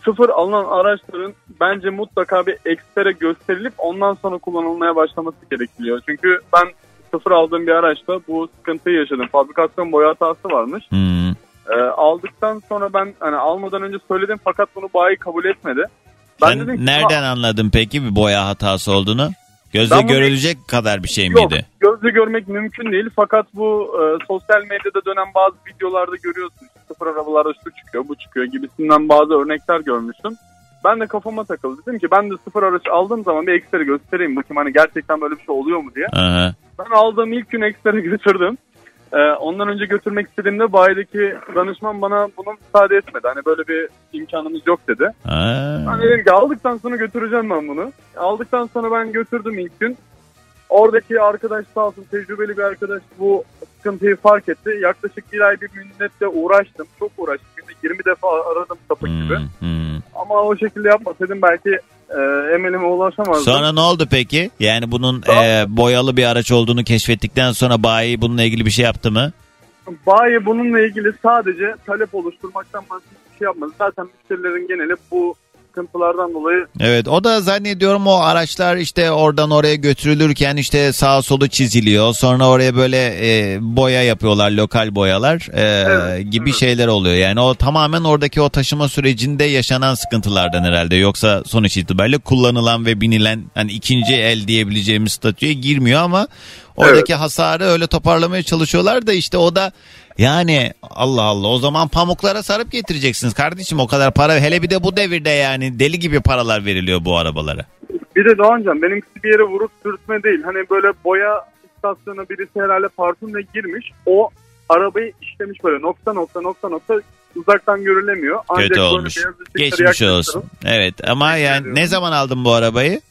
sıfır alınan araçların bence mutlaka bir ekspere gösterilip ondan sonra kullanılmaya başlaması gerekiyor. Çünkü ben sıfır aldığım bir araçta bu sıkıntıyı yaşadım. Fabrikasyon boya hatası varmış. Hmm. E, aldıktan sonra ben hani almadan önce söyledim fakat bunu bayi kabul etmedi. Ben Sen dedim ki, nereden anladın peki bir boya hatası olduğunu? Gözle Ben bunu- görülecek kadar bir şey Yok, miydi? gözle görmek mümkün değil. Fakat bu e, sosyal medyada dönen bazı videolarda görüyorsun. Sıfır arabalarda şu çıkıyor, bu çıkıyor gibisinden bazı örnekler görmüştüm. Ben de kafama takıldı. Dedim ki ben de sıfır araç aldığım zaman bir ekstra göstereyim. Bakayım hani gerçekten böyle bir şey oluyor mu diye. Aha. Ben aldığım ilk gün ekstra götürdüm. E, ondan önce götürmek istediğimde bayideki danışman bana bunu müsaade etmedi. Hani böyle bir imkanımız yok dedi. Ha. Ben dedim ki aldıktan sonra götüreceğim ben bunu. Aldıktan sonra ben götürdüm ilk gün. Oradaki arkadaş sağ olsun tecrübeli bir arkadaş bu sıkıntıyı fark etti. Yaklaşık bir ay bir müddetle uğraştım. Çok uğraştım. Günde 20 defa aradım sapık gibi. Hmm, hmm. Ama o şekilde yapmasaydım belki e, emelime ulaşamazdım. Sonra ne oldu peki? Yani bunun e, boyalı bir araç olduğunu keşfettikten sonra bayi bununla ilgili bir şey yaptı mı? Bayi bununla ilgili sadece talep oluşturmaktan başka bir şey yapmadı. Zaten müşterilerin geneli bu sıkıntılardan dolayı Evet o da zannediyorum o araçlar işte oradan oraya götürülürken işte sağa solu çiziliyor. Sonra oraya böyle e, boya yapıyorlar lokal boyalar e, Evet, gibi evet. şeyler oluyor. Yani o tamamen oradaki o taşıma sürecinde yaşanan sıkıntılardan herhalde. Yoksa sonuç itibariyle kullanılan ve binilen hani ikinci el diyebileceğimiz statüye girmiyor ama oradaki hasarı öyle toparlamaya çalışıyorlar da işte o da yani Allah Allah o zaman pamuklara sarıp getireceksiniz kardeşim o kadar para hele bir de bu devirde yani deli gibi paralar veriliyor bu arabalara. Bir de Doğancan benimkisi bir yere vurup sürtme değil. Hani böyle boya istasyonuna birisi herhalde parfümle girmiş. O arabayı işlemiş böyle nokta nokta nokta nokta uzaktan görülemiyor. Ancak Kötü olmuş. Geçmiş olsun. Evet ama yani ne zaman aldın bu arabayı?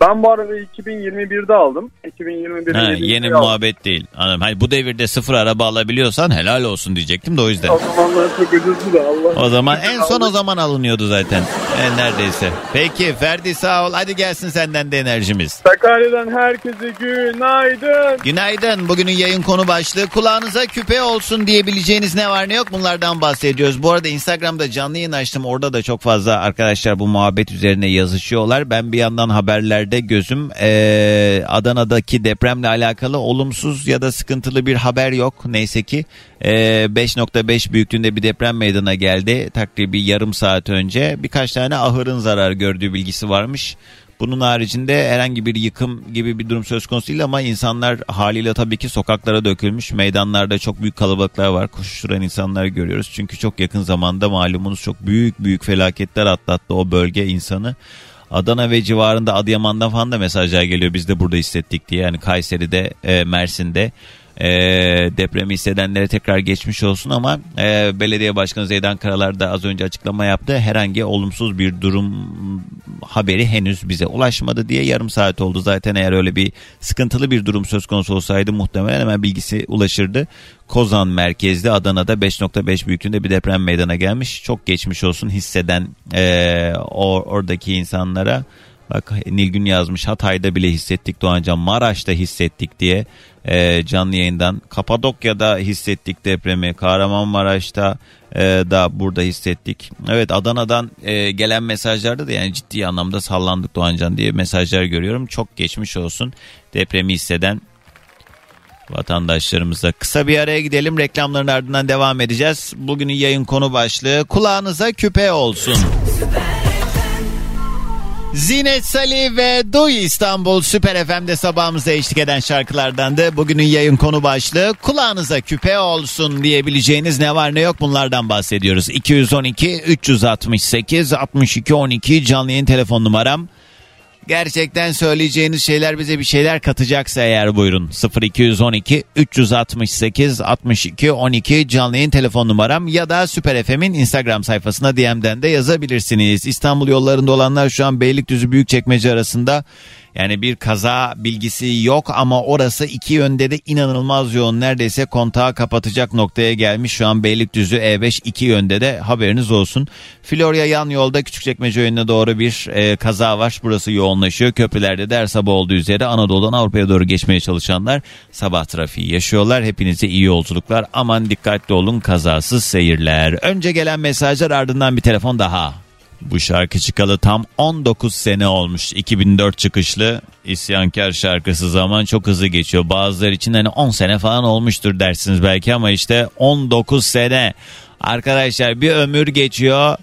Ben bu arabayı 2021'de aldım. 2021'de Ha, yeni aldım. muhabbet değil. Anladım. Hani bu devirde sıfır araba alabiliyorsan helal olsun diyecektim de o yüzden. O zamanlar çok ucuzdu da Allah. O zaman en son o zaman alınıyordu zaten. E, neredeyse. Peki Ferdi sağ ol. Hadi gelsin senden de enerjimiz. Sakarya'dan herkese günaydın. Günaydın. Bugünün yayın konu başlığı kulağınıza küpe olsun diyebileceğiniz ne var ne yok bunlardan bahsediyoruz. Bu arada Instagram'da canlı yayın açtım. Orada da çok fazla arkadaşlar bu muhabbet üzerine yazışıyorlar. Ben bir yandan haberlerde gözüm eee, Adana'daki depremle alakalı olumsuz ya da sıkıntılı bir haber yok. Neyse ki 5.5 büyüklüğünde bir deprem meydana geldi. Takribi yarım saat önce birkaç tane ahırın zarar gördüğü bilgisi varmış. Bunun haricinde herhangi bir yıkım gibi bir durum söz konusu değil ama insanlar haliyle tabii ki sokaklara dökülmüş. Meydanlarda çok büyük kalabalıklar var. Koşuşturan insanlar görüyoruz. Çünkü çok yakın zamanda malumunuz çok büyük büyük felaketler atlattı o bölge insanı. Adana ve civarında Adıyaman'dan falan da mesajlar geliyor. Biz de burada hissettik diye. Yani Kayseri'de, e, Mersin'de e, depremi hissedenlere tekrar geçmiş olsun ama e, belediye başkanı Zeydan Karalar da az önce açıklama yaptı. Herhangi olumsuz bir durum haberi henüz bize ulaşmadı diye yarım saat oldu. Zaten eğer öyle bir sıkıntılı bir durum söz konusu olsaydı muhtemelen hemen bilgisi ulaşırdı. Kozan merkezli Adana'da 5.5 büyüklüğünde bir deprem meydana gelmiş. Çok geçmiş olsun hisseden e, o, oradaki insanlara. Bak Nilgün yazmış Hatay'da bile hissettik Doğancan Maraş'ta hissettik diye e, canlı yayından. Kapadokya'da hissettik depremi. Kahramanmaraş'ta e, da burada hissettik. Evet Adana'dan e, gelen mesajlarda da yani ciddi anlamda sallandık Doğancan diye mesajlar görüyorum. Çok geçmiş olsun depremi hisseden vatandaşlarımıza. Kısa bir araya gidelim reklamların ardından devam edeceğiz. Bugünün yayın konu başlığı kulağınıza küpe olsun. Zinet Salih ve Duy İstanbul Süper FM'de sabahımıza eşlik eden şarkılardandı. Bugünün yayın konu başlığı kulağınıza küpe olsun diyebileceğiniz ne var ne yok bunlardan bahsediyoruz. 212 368 62 12 canlı yayın telefon numaram. Gerçekten söyleyeceğiniz şeyler bize bir şeyler katacaksa eğer buyurun. 0212 368 62 12 canlı yayın telefon numaram ya da Süper FM'in Instagram sayfasına DM'den de yazabilirsiniz. İstanbul yollarında olanlar şu an Beylikdüzü Büyükçekmece arasında yani bir kaza bilgisi yok ama orası iki yönde de inanılmaz yoğun. Neredeyse kontağı kapatacak noktaya gelmiş. Şu an Beylikdüzü E5 iki yönde de haberiniz olsun. Florya yan yolda Küçükçekmece yönüne doğru bir e, kaza var. Burası yoğunlaşıyor. Köprülerde de her sabah olduğu üzere Anadolu'dan Avrupa'ya doğru geçmeye çalışanlar sabah trafiği yaşıyorlar. Hepinize iyi yolculuklar. Aman dikkatli olun kazasız seyirler. Önce gelen mesajlar ardından bir telefon daha. Bu şarkı çıkalı tam 19 sene olmuş. 2004 çıkışlı isyankar şarkısı zaman çok hızlı geçiyor. Bazıları için hani 10 sene falan olmuştur dersiniz belki ama işte 19 sene. Arkadaşlar bir ömür geçiyor.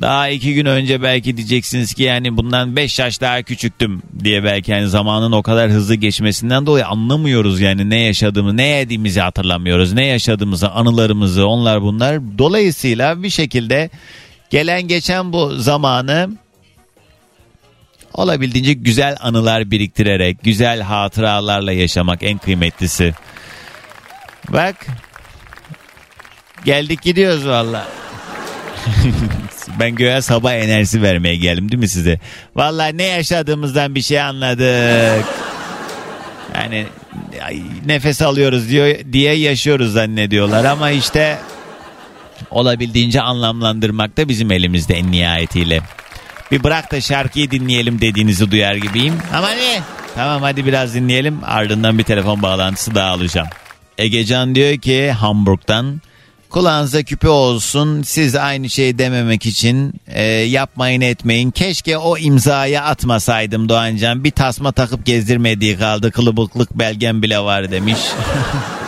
Daha iki gün önce belki diyeceksiniz ki yani bundan 5 yaş daha küçüktüm diye belki yani zamanın o kadar hızlı geçmesinden dolayı anlamıyoruz yani ne yaşadığımı ne yediğimizi hatırlamıyoruz. Ne yaşadığımızı anılarımızı onlar bunlar. Dolayısıyla bir şekilde Gelen geçen bu zamanı olabildiğince güzel anılar biriktirerek, güzel hatıralarla yaşamak en kıymetlisi. Bak geldik gidiyoruz valla. ben göğe sabah enerjisi vermeye geldim değil mi size? Valla ne yaşadığımızdan bir şey anladık. Yani nefes alıyoruz diyor diye yaşıyoruz zannediyorlar ama işte olabildiğince anlamlandırmak da bizim elimizde en nihayetiyle. Bir bırak da şarkıyı dinleyelim dediğinizi duyar gibiyim. Ama ne? Tamam hadi biraz dinleyelim ardından bir telefon bağlantısı daha alacağım. Egecan diyor ki Hamburg'dan kulağınıza küpe olsun siz aynı şey dememek için e, yapmayın etmeyin. Keşke o imzaya atmasaydım Doğancan bir tasma takıp gezdirmediği kaldı kılıbıklık belgem bile var demiş.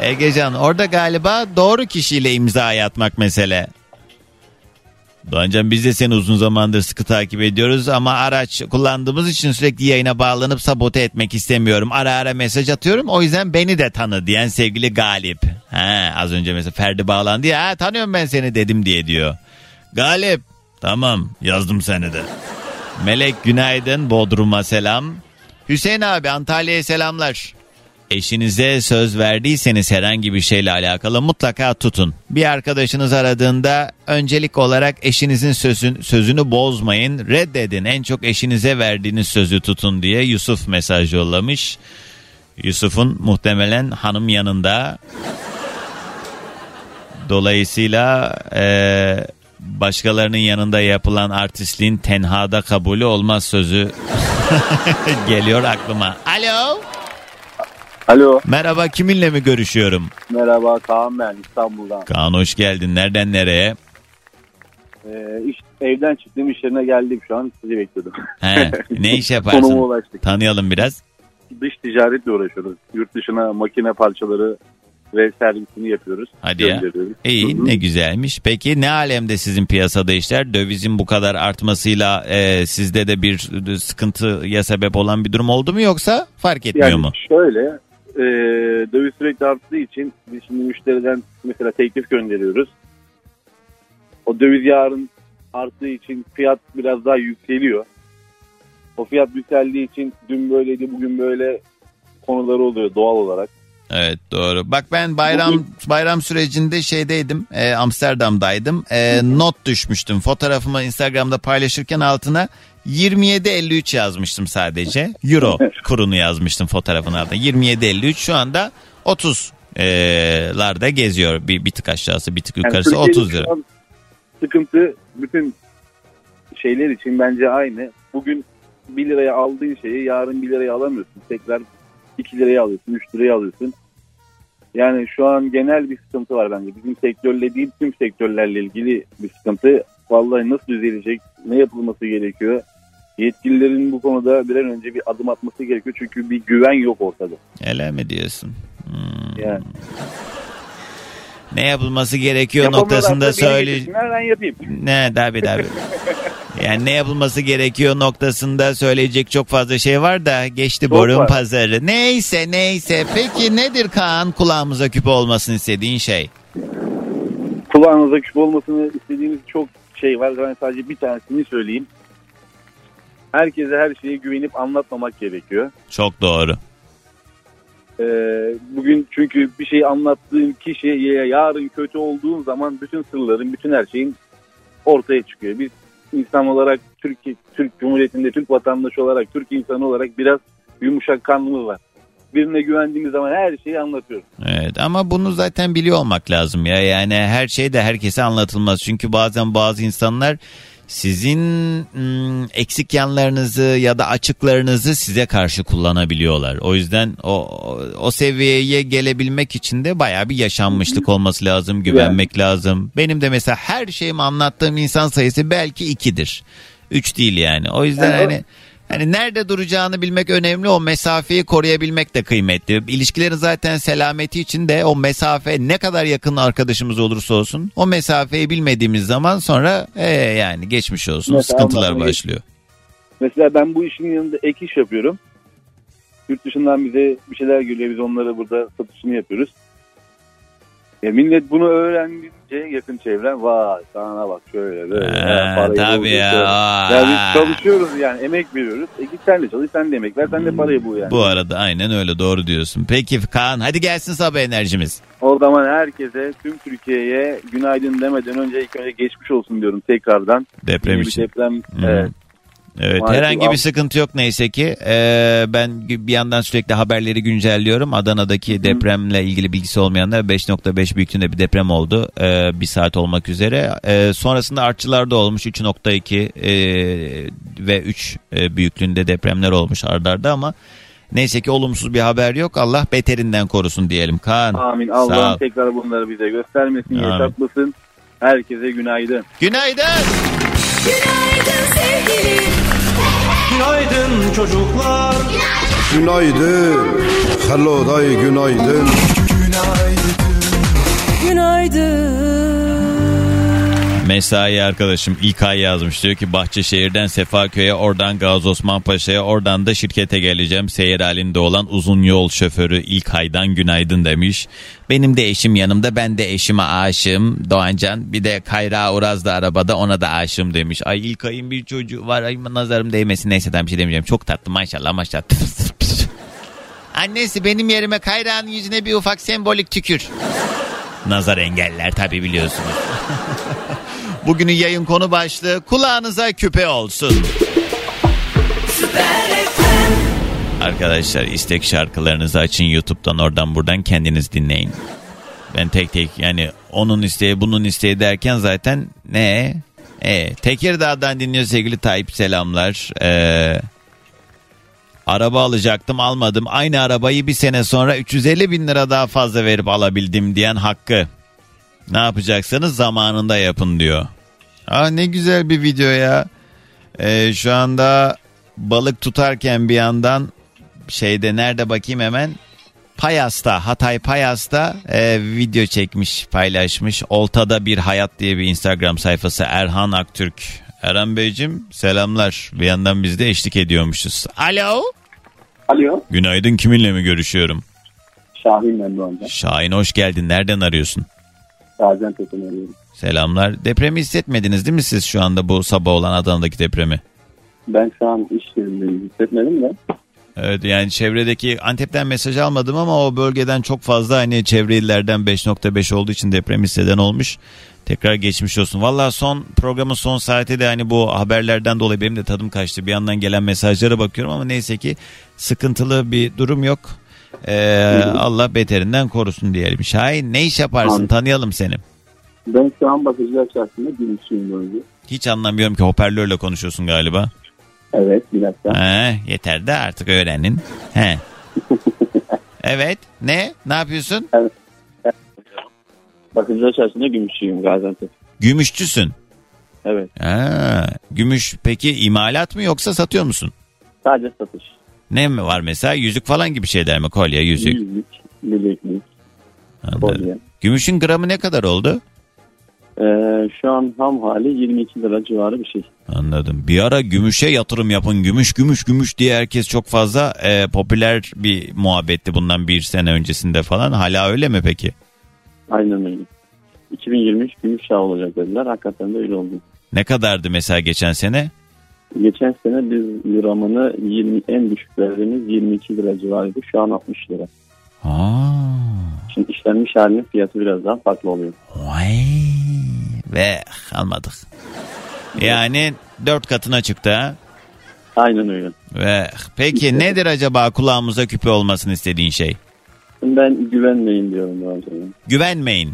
Egecan orada galiba doğru kişiyle imza atmak mesele. Doğancan biz de seni uzun zamandır sıkı takip ediyoruz ama araç kullandığımız için sürekli yayına bağlanıp sabote etmek istemiyorum. Ara ara mesaj atıyorum o yüzden beni de tanı diyen sevgili Galip. Ha, az önce mesela Ferdi bağlandı ya tanıyorum ben seni dedim diye diyor. Galip tamam yazdım seni de. Melek günaydın Bodrum'a selam. Hüseyin abi Antalya'ya selamlar. Eşinize söz verdiyseniz herhangi bir şeyle alakalı mutlaka tutun. Bir arkadaşınız aradığında öncelik olarak eşinizin sözün, sözünü bozmayın. Reddedin. En çok eşinize verdiğiniz sözü tutun diye Yusuf mesaj yollamış. Yusuf'un muhtemelen hanım yanında. Dolayısıyla e, başkalarının yanında yapılan artistliğin tenhada kabulü olmaz sözü geliyor aklıma. Alo. Alo. Merhaba kiminle mi görüşüyorum? Merhaba Kaan ben İstanbul'dan. Kaan hoş geldin. Nereden nereye? Ee, iş, evden çıktım iş yerine geldim şu an sizi bekliyordum. He, ne iş Konuma yaparsın? ulaştık. Tanıyalım biraz. Dış ticaretle uğraşıyoruz. Yurt dışına makine parçaları ve servisini yapıyoruz. Hadi ya. İyi Hı hı. ne güzelmiş. Peki ne alemde sizin piyasada işler? Dövizin bu kadar artmasıyla e, sizde de bir sıkıntıya sebep olan bir durum oldu mu yoksa fark etmiyor Yani mu? şöyle e, döviz sürekli arttığı için biz şimdi müşteriden mesela teklif gönderiyoruz. O döviz yarın arttığı için fiyat biraz daha yükseliyor. O fiyat yükseldiği için dün böyleydi bugün böyle konuları oluyor doğal olarak. Evet doğru. Bak ben bayram bayram sürecinde şeydeydim. e, Amsterdam'daydım. E, not düşmüştüm. Fotoğrafımı Instagram'da paylaşırken altına 27.53 yazmıştım sadece. Euro kurunu yazmıştım fotoğrafın altına. 27.53 şu anda 30 e, larda geziyor. Bir, bir tık aşağısı bir tık Yani yukarısı Türkiye'nin 30 lira. Sıkıntı bütün şeyler için bence aynı. Bugün 1 liraya aldığın şeyi yarın 1 liraya alamıyorsun. Tekrar 2 liraya alıyorsun, 3 liraya alıyorsun. Yani şu an genel bir sıkıntı var bence. Bizim sektörle değil tüm sektörlerle ilgili bir sıkıntı. Vallahi nasıl düzelecek, ne yapılması gerekiyor? Yetkililerin bu konuda bir an önce bir adım atması gerekiyor. Çünkü bir güven yok ortada. Öyle mi diyorsun? Hmm. Yani. Ne yapılması gerekiyor noktasında söyle. ben yapayım. Ne tabi tabi. Yani ne yapılması gerekiyor noktasında söyleyecek çok fazla şey var da geçti Çok borun var. pazarı. Neyse neyse. Peki nedir Kaan kulağımıza küpe olmasını istediğin şey? kulağınıza küp olmasını istediğimiz çok şey var. Ben sadece bir tanesini söyleyeyim. Herkese her şeye güvenip anlatmamak gerekiyor. Çok doğru. Ee, bugün çünkü bir şey anlattığın kişiye yarın kötü olduğun zaman bütün sırların, bütün her şeyin ortaya çıkıyor. Biz insan olarak Türkiye, Türk Cumhuriyeti'nde Türk vatandaşı olarak, Türk insanı olarak biraz yumuşak kanlımız var. Birine güvendiğimiz zaman her şeyi anlatıyoruz. Evet ama bunu zaten biliyor olmak lazım ya. Yani her şey de herkese anlatılmaz. Çünkü bazen bazı insanlar sizin eksik yanlarınızı ya da açıklarınızı size karşı kullanabiliyorlar. O yüzden o o seviyeye gelebilmek için de bayağı bir yaşanmışlık olması lazım, güvenmek lazım. Benim de mesela her şeyimi anlattığım insan sayısı belki ikidir. Üç değil yani. O yüzden Evet. hani Hani nerede duracağını bilmek önemli. O mesafeyi koruyabilmek de kıymetli. İlişkilerin zaten selameti için de o mesafe ne kadar yakın arkadaşımız olursa olsun o mesafeyi bilmediğimiz zaman sonra ee, yani geçmiş olsun Mesela sıkıntılar başlıyor. Mesela ben bu işin yanında ek iş yapıyorum. Yurt dışından bize bir şeyler geliyor. Biz onlara burada satışını yapıyoruz. Ya millet bunu öğrenince yakın çevren vay sana bak şöyle böyle. Parayı tabii ya. şöyle. Ya biz çalışıyoruz yani emek veriyoruz. E git sen de çalış sen de emek ver sen de parayı bul yani. Bu arada aynen öyle doğru diyorsun. Peki Kaan hadi gelsin sabah enerjimiz. O zaman herkese tüm Türkiye'ye günaydın demeden önce ilk önce geçmiş olsun diyorum tekrardan. Deprem bir için. Deprem Hmm. evet. Evet Maalesef herhangi bir sıkıntı yok neyse ki. Ee, ben bir yandan sürekli haberleri güncelliyorum. Adana'daki depremle ilgili bilgisi olmayanlar 5.5 büyüklüğünde bir deprem oldu. Ee, bir saat olmak üzere. Ee, sonrasında artçılarda olmuş 3.2 ee, ve 3 ee, büyüklüğünde depremler olmuş ardarda ama neyse ki olumsuz bir haber yok. Allah beterinden korusun diyelim Kaan. Amin. Allah'ım tekrar bunları bize göstermesin, Amin. yaşatmasın. Herkese günaydın. Günaydın. Günaydın sevgilim. Günaydın çocuklar. Günaydın. Hello day günaydın. Günaydın. Mesai arkadaşım İlkay yazmış. Diyor ki Bahçeşehir'den Sefaköy'e oradan Gazi Osman Paşa'ya oradan da şirkete geleceğim. Seyir halinde olan uzun yol şoförü İlkay'dan günaydın demiş. Benim de eşim yanımda ben de eşime aşığım Doğancan. Bir de Kayra Uraz da arabada ona da aşığım demiş. Ay İlkay'ın bir çocuğu var ay nazarım değmesin neyse ben bir şey demeyeceğim. Çok tatlı maşallah maşallah. Annesi benim yerime Kayra'nın yüzüne bir ufak sembolik tükür. Nazar engeller tabi biliyorsunuz. Bugünün yayın konu başlığı kulağınıza küpe olsun. Arkadaşlar istek şarkılarınızı açın YouTube'dan oradan buradan kendiniz dinleyin. Ben tek tek yani onun isteği bunun isteği derken zaten ne? E, Tekirdağ'dan dinliyor sevgili Tayyip selamlar. Ee, araba alacaktım almadım. Aynı arabayı bir sene sonra 350 bin lira daha fazla verip alabildim diyen Hakkı. Ne yapacaksınız zamanında yapın diyor. Aa ne güzel bir video ya. Ee, şu anda balık tutarken bir yandan şeyde nerede bakayım hemen Payas'ta, Hatay Payas'ta e, video çekmiş, paylaşmış. Oltada Bir Hayat diye bir Instagram sayfası Erhan Aktürk. Erhan Beyciğim selamlar. Bir yandan biz de eşlik ediyormuşuz. Alo. Alo. Günaydın kiminle mi görüşüyorum? Şahin ben bu anda. Şahin hoş geldin. Nereden arıyorsun? Gaziantep'ten arıyorum. Selamlar. Depremi hissetmediniz değil mi siz şu anda bu sabah olan Adana'daki depremi? Ben şu an iş yerindeyim. Hissetmedim de. Evet yani çevredeki Antep'ten mesaj almadım ama o bölgeden çok fazla hani çevre illerden 5.5 olduğu için deprem hisseden olmuş. Tekrar geçmiş olsun. Valla son programın son saati de hani bu haberlerden dolayı benim de tadım kaçtı. Bir yandan gelen mesajlara bakıyorum ama neyse ki sıkıntılı bir durum yok. Ee, Allah beterinden korusun diyelim. Şahin ne iş yaparsın Amin. tanıyalım seni. Ben şu an bakıcılar çarşısında gümüşüyüm önce. Hiç anlamıyorum ki hoparlörle konuşuyorsun galiba. Evet bir dakika. He, yeter de artık öğrenin. He. evet ne ne yapıyorsun? Bakıcılar çarşısında gümüşüyüm Gaziantep. Gümüşçüsün. Evet. Ha, gümüş peki imalat mı yoksa satıyor musun? Sadece satış. Ne mi var mesela yüzük falan gibi şeyler mi kolye yüzük? Yüzük, bileklik, Anladım. kolye. Gümüşün gramı ne kadar oldu? Ee, şu an ham hali 22 lira civarı bir şey. Anladım. Bir ara gümüşe yatırım yapın gümüş gümüş gümüş diye herkes çok fazla e, popüler bir muhabbetti bundan bir sene öncesinde falan. Hala öyle mi peki? Aynen öyle. 2023 gümüş çağı olacak dediler. Hakikaten de öyle oldu. Ne kadardı mesela geçen sene? Geçen sene biz gramını 20, en düşük verdiğimiz 22 lira civarıydı. Şu an 60 lira. Aa, Şimdi işlenmiş halinin fiyatı biraz daha farklı oluyor. vay. Ve almadık. Yani dört katına çıktı ha. Aynen öyle. Ve peki nedir acaba kulağımıza küpe olmasını istediğin şey? Ben güvenmeyin diyorum sonra. Güvenmeyin.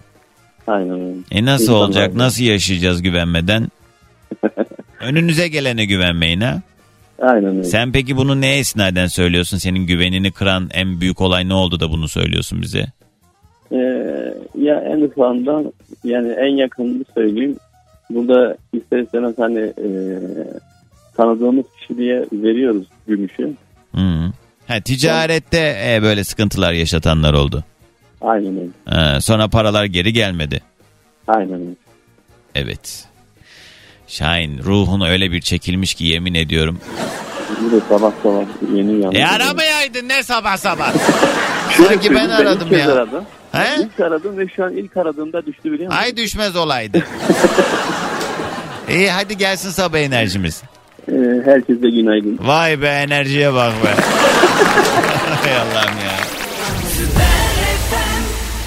Aynen öyle. E nasıl İnsanlar olacak? Nasıl yaşayacağız güvenmeden? Önünüze gelene güvenmeyin ha. Aynen öyle. Sen peki bunu neye esnaden söylüyorsun? Senin güvenini kıran en büyük olay ne oldu da bunu söylüyorsun bize? Ee, ya en ufağından yani en yakınını söyleyeyim. Burada ister istemez hani e, tanıdığımız kişiliğe veriyoruz gümüşü. Hı -hı. Ha, ticarette e, böyle sıkıntılar yaşatanlar oldu. Aynen öyle. Ha, sonra paralar geri gelmedi. Aynen öyle. Evet. Şahin ruhun öyle bir çekilmiş ki yemin ediyorum. De sabah sabah yeni uyandım. E aramayaydın ne sabah sabah. Sanki ben aradım ya. Aradım. He? İlk aradım ve şu an ilk aradığımda düştü biliyor musun? Ay düşmez olaydı. İyi hadi gelsin sabah enerjimiz. Ee, herkese günaydın. Vay be enerjiye bak be. Hay Allah'ım ya.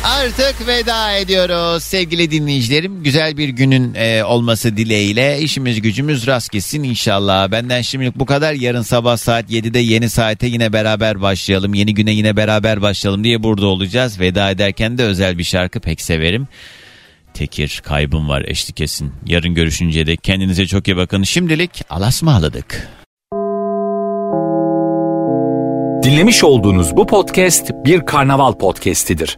Artık veda ediyoruz sevgili dinleyicilerim. Güzel bir günün e, olması dileğiyle işimiz gücümüz rast gitsin inşallah. Benden şimdilik bu kadar. Yarın sabah saat 7'de yeni saate yine beraber başlayalım. Yeni güne yine beraber başlayalım diye burada olacağız. Veda ederken de özel bir şarkı pek severim. Tekir kaybım var eşlik etsin. Yarın görüşünceye dek kendinize çok iyi bakın. Şimdilik alasmaladık. Dinlemiş olduğunuz bu podcast bir karnaval podcastidir.